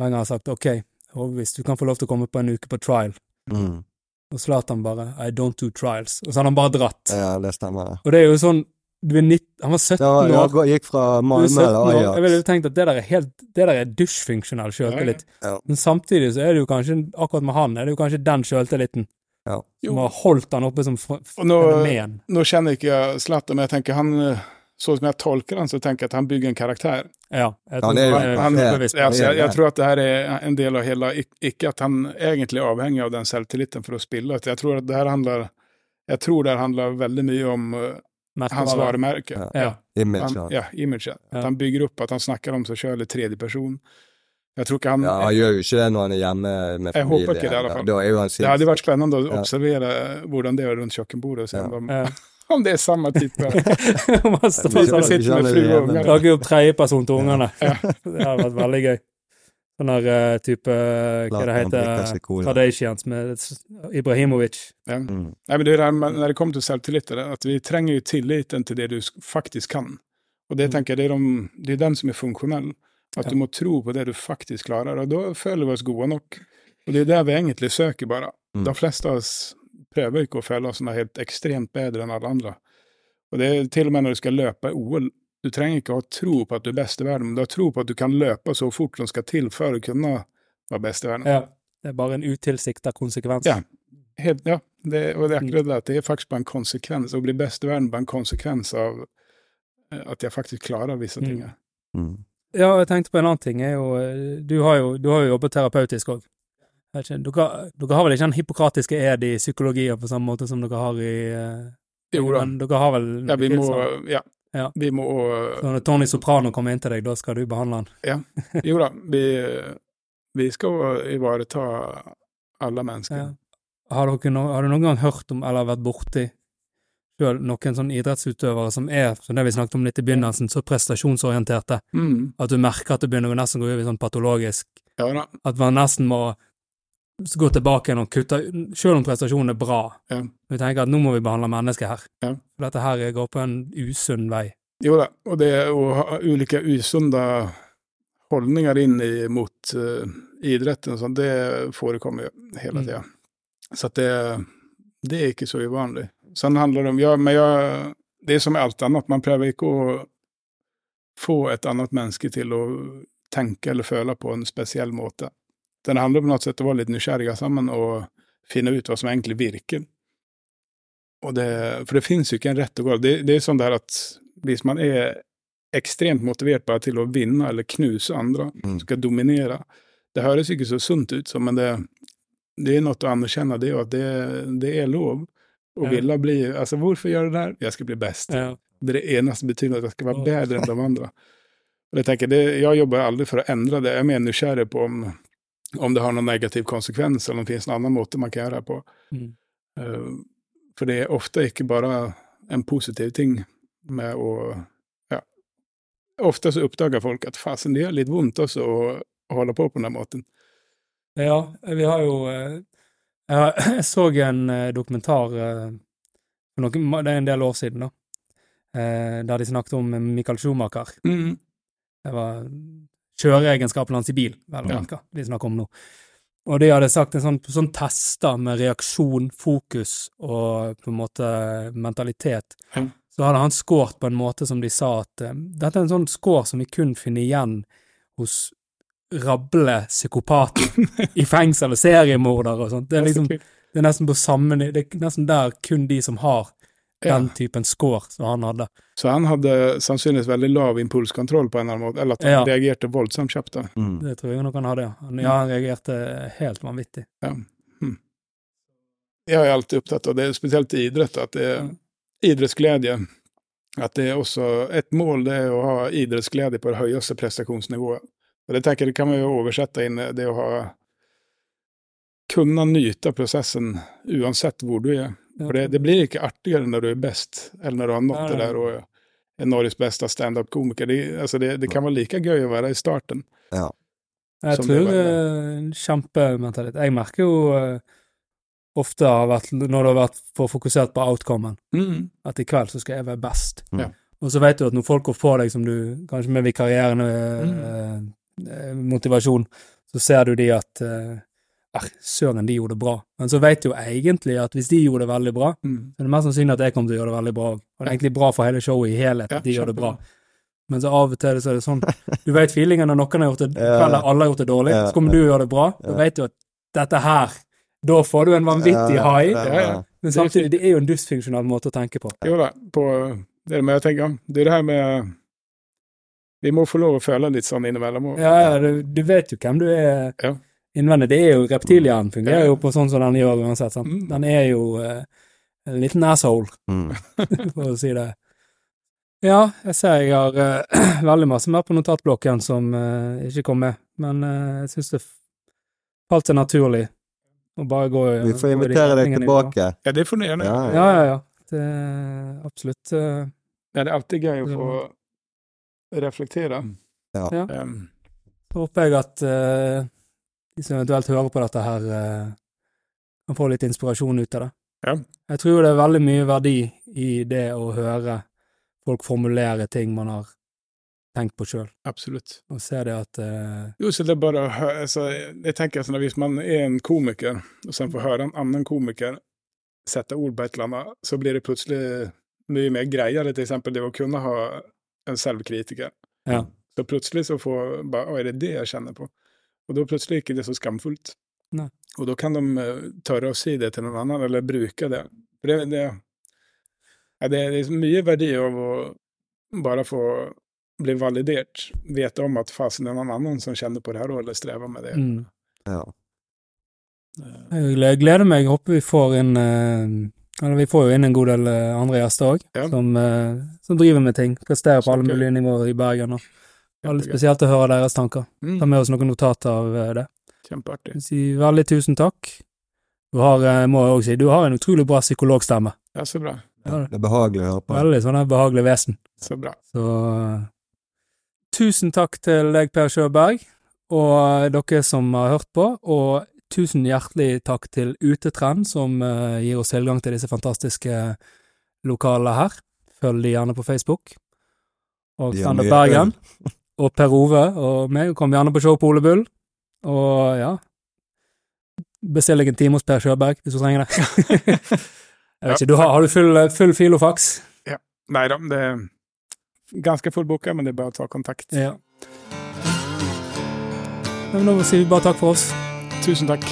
Wenger har sagt OK, hvis du kan få lov til å komme på en uke på trial. Mm. Og Zlatan bare I don't do trials. Og så hadde han bare dratt. Ja, det stemmer. Og det er jo sånn du er 19, Han var 17 Det var, år. jeg gå- gikk fra Malmö til Ajax. Jeg ville jo tenkt at det der er helt Det der er dusjfunksjonell sjøltillit. Ja, ja. Men samtidig så er det jo kanskje Akkurat med han er det jo kanskje den sjøltilliten Ja. som har holdt han oppe som fenomen. Nå- Nå kjenner ikke jeg Zlatan, men jeg tenker han eh, Så som jeg tolker han, så tenker jeg at han bygger en karakter. Ja. Jeg Han tror er han Han, det-. Ja, altså, jeg, er jeg tror at det her er en del av hele Ikke at han egentlig er avhengig av den selvtilliten for å spille. Jeg tror at det her handler Jeg tror det handler veldig mye om eh, hans av alle. varemerke. Ja. Ja. Image. Han, ja. image. Ja. At han bygger opp at han snakker om seg sjøl i tredje person. Jeg tror ikke han Ja, han gjør jo ikke det når han er hjemme med Jeg familie. håper ikke det, i alle fall. Da er jo han Det hadde vært spennende å Ja. observere hvordan det er rundt kjøkkenbordet. og se Ja. om- Ja. Om det er samme type. Vi Sitter sånn, sitter med frue og unger. Lage opp tredjeperson til ungene. Ja. Det hadde vært veldig gøy. Sånn der eh, type eh, Hva det heter Kardashians med Ibrahimovic. Ja. Mm. Nei, men det er med, når det kommer til selvtillit, er det at vi trenger jo tilliten til det du faktisk kan. Og det Mm. tenker jeg, det er, de, det er den som er funksjonell. At du må tro på det du faktisk klarer, og da føler vi oss gode nok. Og det er der vi egentlig søker, bare. Mm. De fleste av oss prøver ikke å føle oss sånn helt ekstremt bedre enn alle andre. Og det er til og med når du skal løpe i OL. Du trenger ikke å ha tro på at du er best i verden, men du har tro på at du kan løpe så fort som skal til for å kunne være best i verden. Ja. Det er bare en utilsikta konsekvens. Ja. Helt, ja, det, og det er akkurat det at det er faktisk bare en konsekvens. Å bli best i verden bare en konsekvens av eh, at jeg faktisk klarer visse Mm. ting. Mm. Ja, jeg tenkte på en annen ting. Jo, eh, du, har jo, du har jo jobbet terapeutisk òg. Dere, dere har vel ikke den hippokratiske ed i psykologien på samme måte som dere har i eh, Jo da. Dere har vel Ja, vi må, ja, Ja. vi må Så når Tony Soprano kommer inn til deg, da skal du behandle han? Jo da, vi, vi skal ivareta alle mennesker. Ja. Har, dere har du noen gang hørt om, eller vært borti selv noen sånne idrettsutøvere som er, som det vi snakket om litt i begynnelsen, så prestasjonsorienterte, Mm, at du merker at det begynner å nesten gå over i sånn patologisk, ja da. at man nesten må gå tilbake igjen og kutte, selv om prestasjonen er bra, Ja. vi tenker at nå må vi behandle mennesket her. Ja. Dette her går på en usunn vei. Jo da, og det å ha ulike usunne holdninger inn i, mot uh, idretten sånn, det forekommer jo hele Mm. Så det, det er ikke så uvanlig. Sen handler det om, ja, men jeg, det er som med alt annet, man prøver ikke å få et annet menneske til å tenke eller føle på en spesiell måte. Den handler om å være litt nysgjerrige sammen og finne ut hva som egentlig virker. Og det, for det finnes jo ikke en rett og galt. Det, det er sånn der at hvis man er ekstremt motivert bare til å vinne eller knuse andre, Mm. skal dominere Det høres ikke så sunt ut, så, men det, det er noe å anerkjenne det, at det, det er lov å Ja. ville bli Altså, hvorfor gjør du det der? Jeg skal bli best. Ja. Det er det eneste betyr at jeg skal være bedre enn de andre. Og jeg tenker, det, jeg jobber aldri for å endre det. Jeg er mer nysgjerrig på om, om det har noen negativ konsekvens, eller om det finnes en annen måte man kan gjøre på. Mm. Uh, For det er ofte ikke bare en positiv ting med å Ja. Ofte så oppdager folk at fasen, det gjør litt vondt også å, å holde på på den måten. Ja, vi har jo eh, Jeg, så en eh, dokumentar eh, Det er en del år siden, da. eh, Der de snakket om Michael Schumacher. Mm. Det var kjøreegenskapene hans i bil, vel å merke, de snakker om nå. Og de hadde sagt en sånn, sånn tester med reaksjon, fokus og på en måte mentalitet. Så hadde han scoret på en måte som de sa at eh, dette er en sånn score som vi kun finner igjen hos rable psykopater i fengsel og seriemordere og sånt. Det er liksom, det er nesten på samme Det er nesten der kun de som har. Den typen score som han hadde. Så han hadde sannsynligvis veldig lav impulskontroll på en eller annen måte, eller at han Ja. reagerte voldsomt kjapt. Mm. Det tror jeg nok han hadde, ja. Han, ja, han reagerte helt vanvittig. Ja. Hm. Jeg er alltid opptatt av det, spesielt i idrett, at det er idrettsglede. At det er også et mål det er å ha idrettsglede på det høyeste prestasjonsnivået. Og det tenker jeg det kan man jo oversette inn det å ha kunne nyte prosessen uansett hvor du er. For det, det blir ikke artigere når du er best, eller når du har nådd det der og er Norges beste standup-komiker. Det, altså det, det kan være like gøy å være i starten. Ja. Jeg Som det tror ja. eh, en kjempementalitet. Jeg merker jo eh, ofte har vært, når du har vært for fokusert på outcomen, Mm. at i kveld så skal jeg være best. Mm. Og så vet du at når folk går på deg som du, kanskje med vikarierende Mm. eh, eh, motivasjon, så ser du de at eh, eh, søren, de gjorde det bra. Men så vet du jo egentlig at hvis de gjorde det veldig bra, Mm. så er det mest sannsynlig at jeg kommer til å gjøre det veldig bra. Og det er egentlig bra for hele showet i helhet Ja, de gjør det bra. Men så av og til så er det sånn Du vet feelingen når noen har gjort det Ja. eller alle har gjort det dårlig, så kommer du gjøre det bra. Da vet du at dette her Da får du en vanvittig high, men samtidig, det er jo en dysfunksjonal måte å tenke på. Jo da, på det med jeg tenker, det er det her med Vi må få lov å føle litt sånn innimellom òg. Ja, ja, du, du vet jo hvem du er Ja. Innvendig. Det er jo reptilhjernen fungerer jo på sånn som den gjør uansett. Sant? Mm. Den er jo eh, en liten asshole, Mm. for å si det. Ja, jeg ser jeg har eh, veldig masse mer på notatblokken som eh, ikke kom med, men eh, jeg syns det falt seg naturlig å bare gå Vi får invitere deg tilbake. Ja, det får du gjerne. Ja, Ja, ja. Det er absolutt eh, Ja, det er alltid gøy å få reflektere. Ja. Ja. Um, Så håper jeg at eh, de som eventuelt hører på dette her, eh, kan få litt inspirasjon ut av det. Ja. Jeg tror det er veldig mye verdi i det å høre folk formulere ting man har tenkt på sjøl, absolutt. og se det at uh... Jo, så det er bare å høre altså, Jeg tenker sånn at Hvis man er en komiker, og så får høre en annen komiker sette ord på et eller annet, så blir det plutselig mye mer greiere, til eksempel det å kunne ha en selvkritiker. Ja. Så plutselig så får bare Å, er det det jeg kjenner på? Og da plutselig ikke det så skamfullt. Nei. Og da kan de eh, tørre å si det til noen annen, eller bruke det. For det, det, ja, det, er mye verdi av å bare få bli validert. Vite om at fasen er noen annen som kjenner på det her, eller strever med det. mm. ja. Eh, Jeg gleder meg. Håper vi får inn eh, Eller vi får jo inn en god del andre gjester òg, Ja. som, som driver med ting. Presterer på alle mulige nivåer i Bergen. Og veldig litt spesielt å høre deres tanker. Ta Mm, med oss noen notater av eh, det. kjempeartig. Si veldig tusen takk. Du har, eh, må jeg òg si, du har en utrolig bra psykologstemme. Ja, så bra. Ja, Det er behagelig å høre på. Veldig sånn behagelig vesen. Så bra. Så eh, tusen takk til deg, Per Sjøberg, og dere som har hørt på. Og tusen hjertelig takk til Utetrend, som uh, gir oss tilgang til disse fantastiske lokalene her. Følg de gjerne på Facebook. Og Standup Bergen. Og Per Ove og meg. Kom gjerne på show på Ole Bull. Og ja Bestill deg en time hos Per Sjøberg hvis du trenger det. Jeg vet ikke, du har, har du full, full ja, Nei da, det er ganske fullbooka, men det er bare å ta kontakt. Ja. Men da sier vi bare takk for oss. Tusen takk.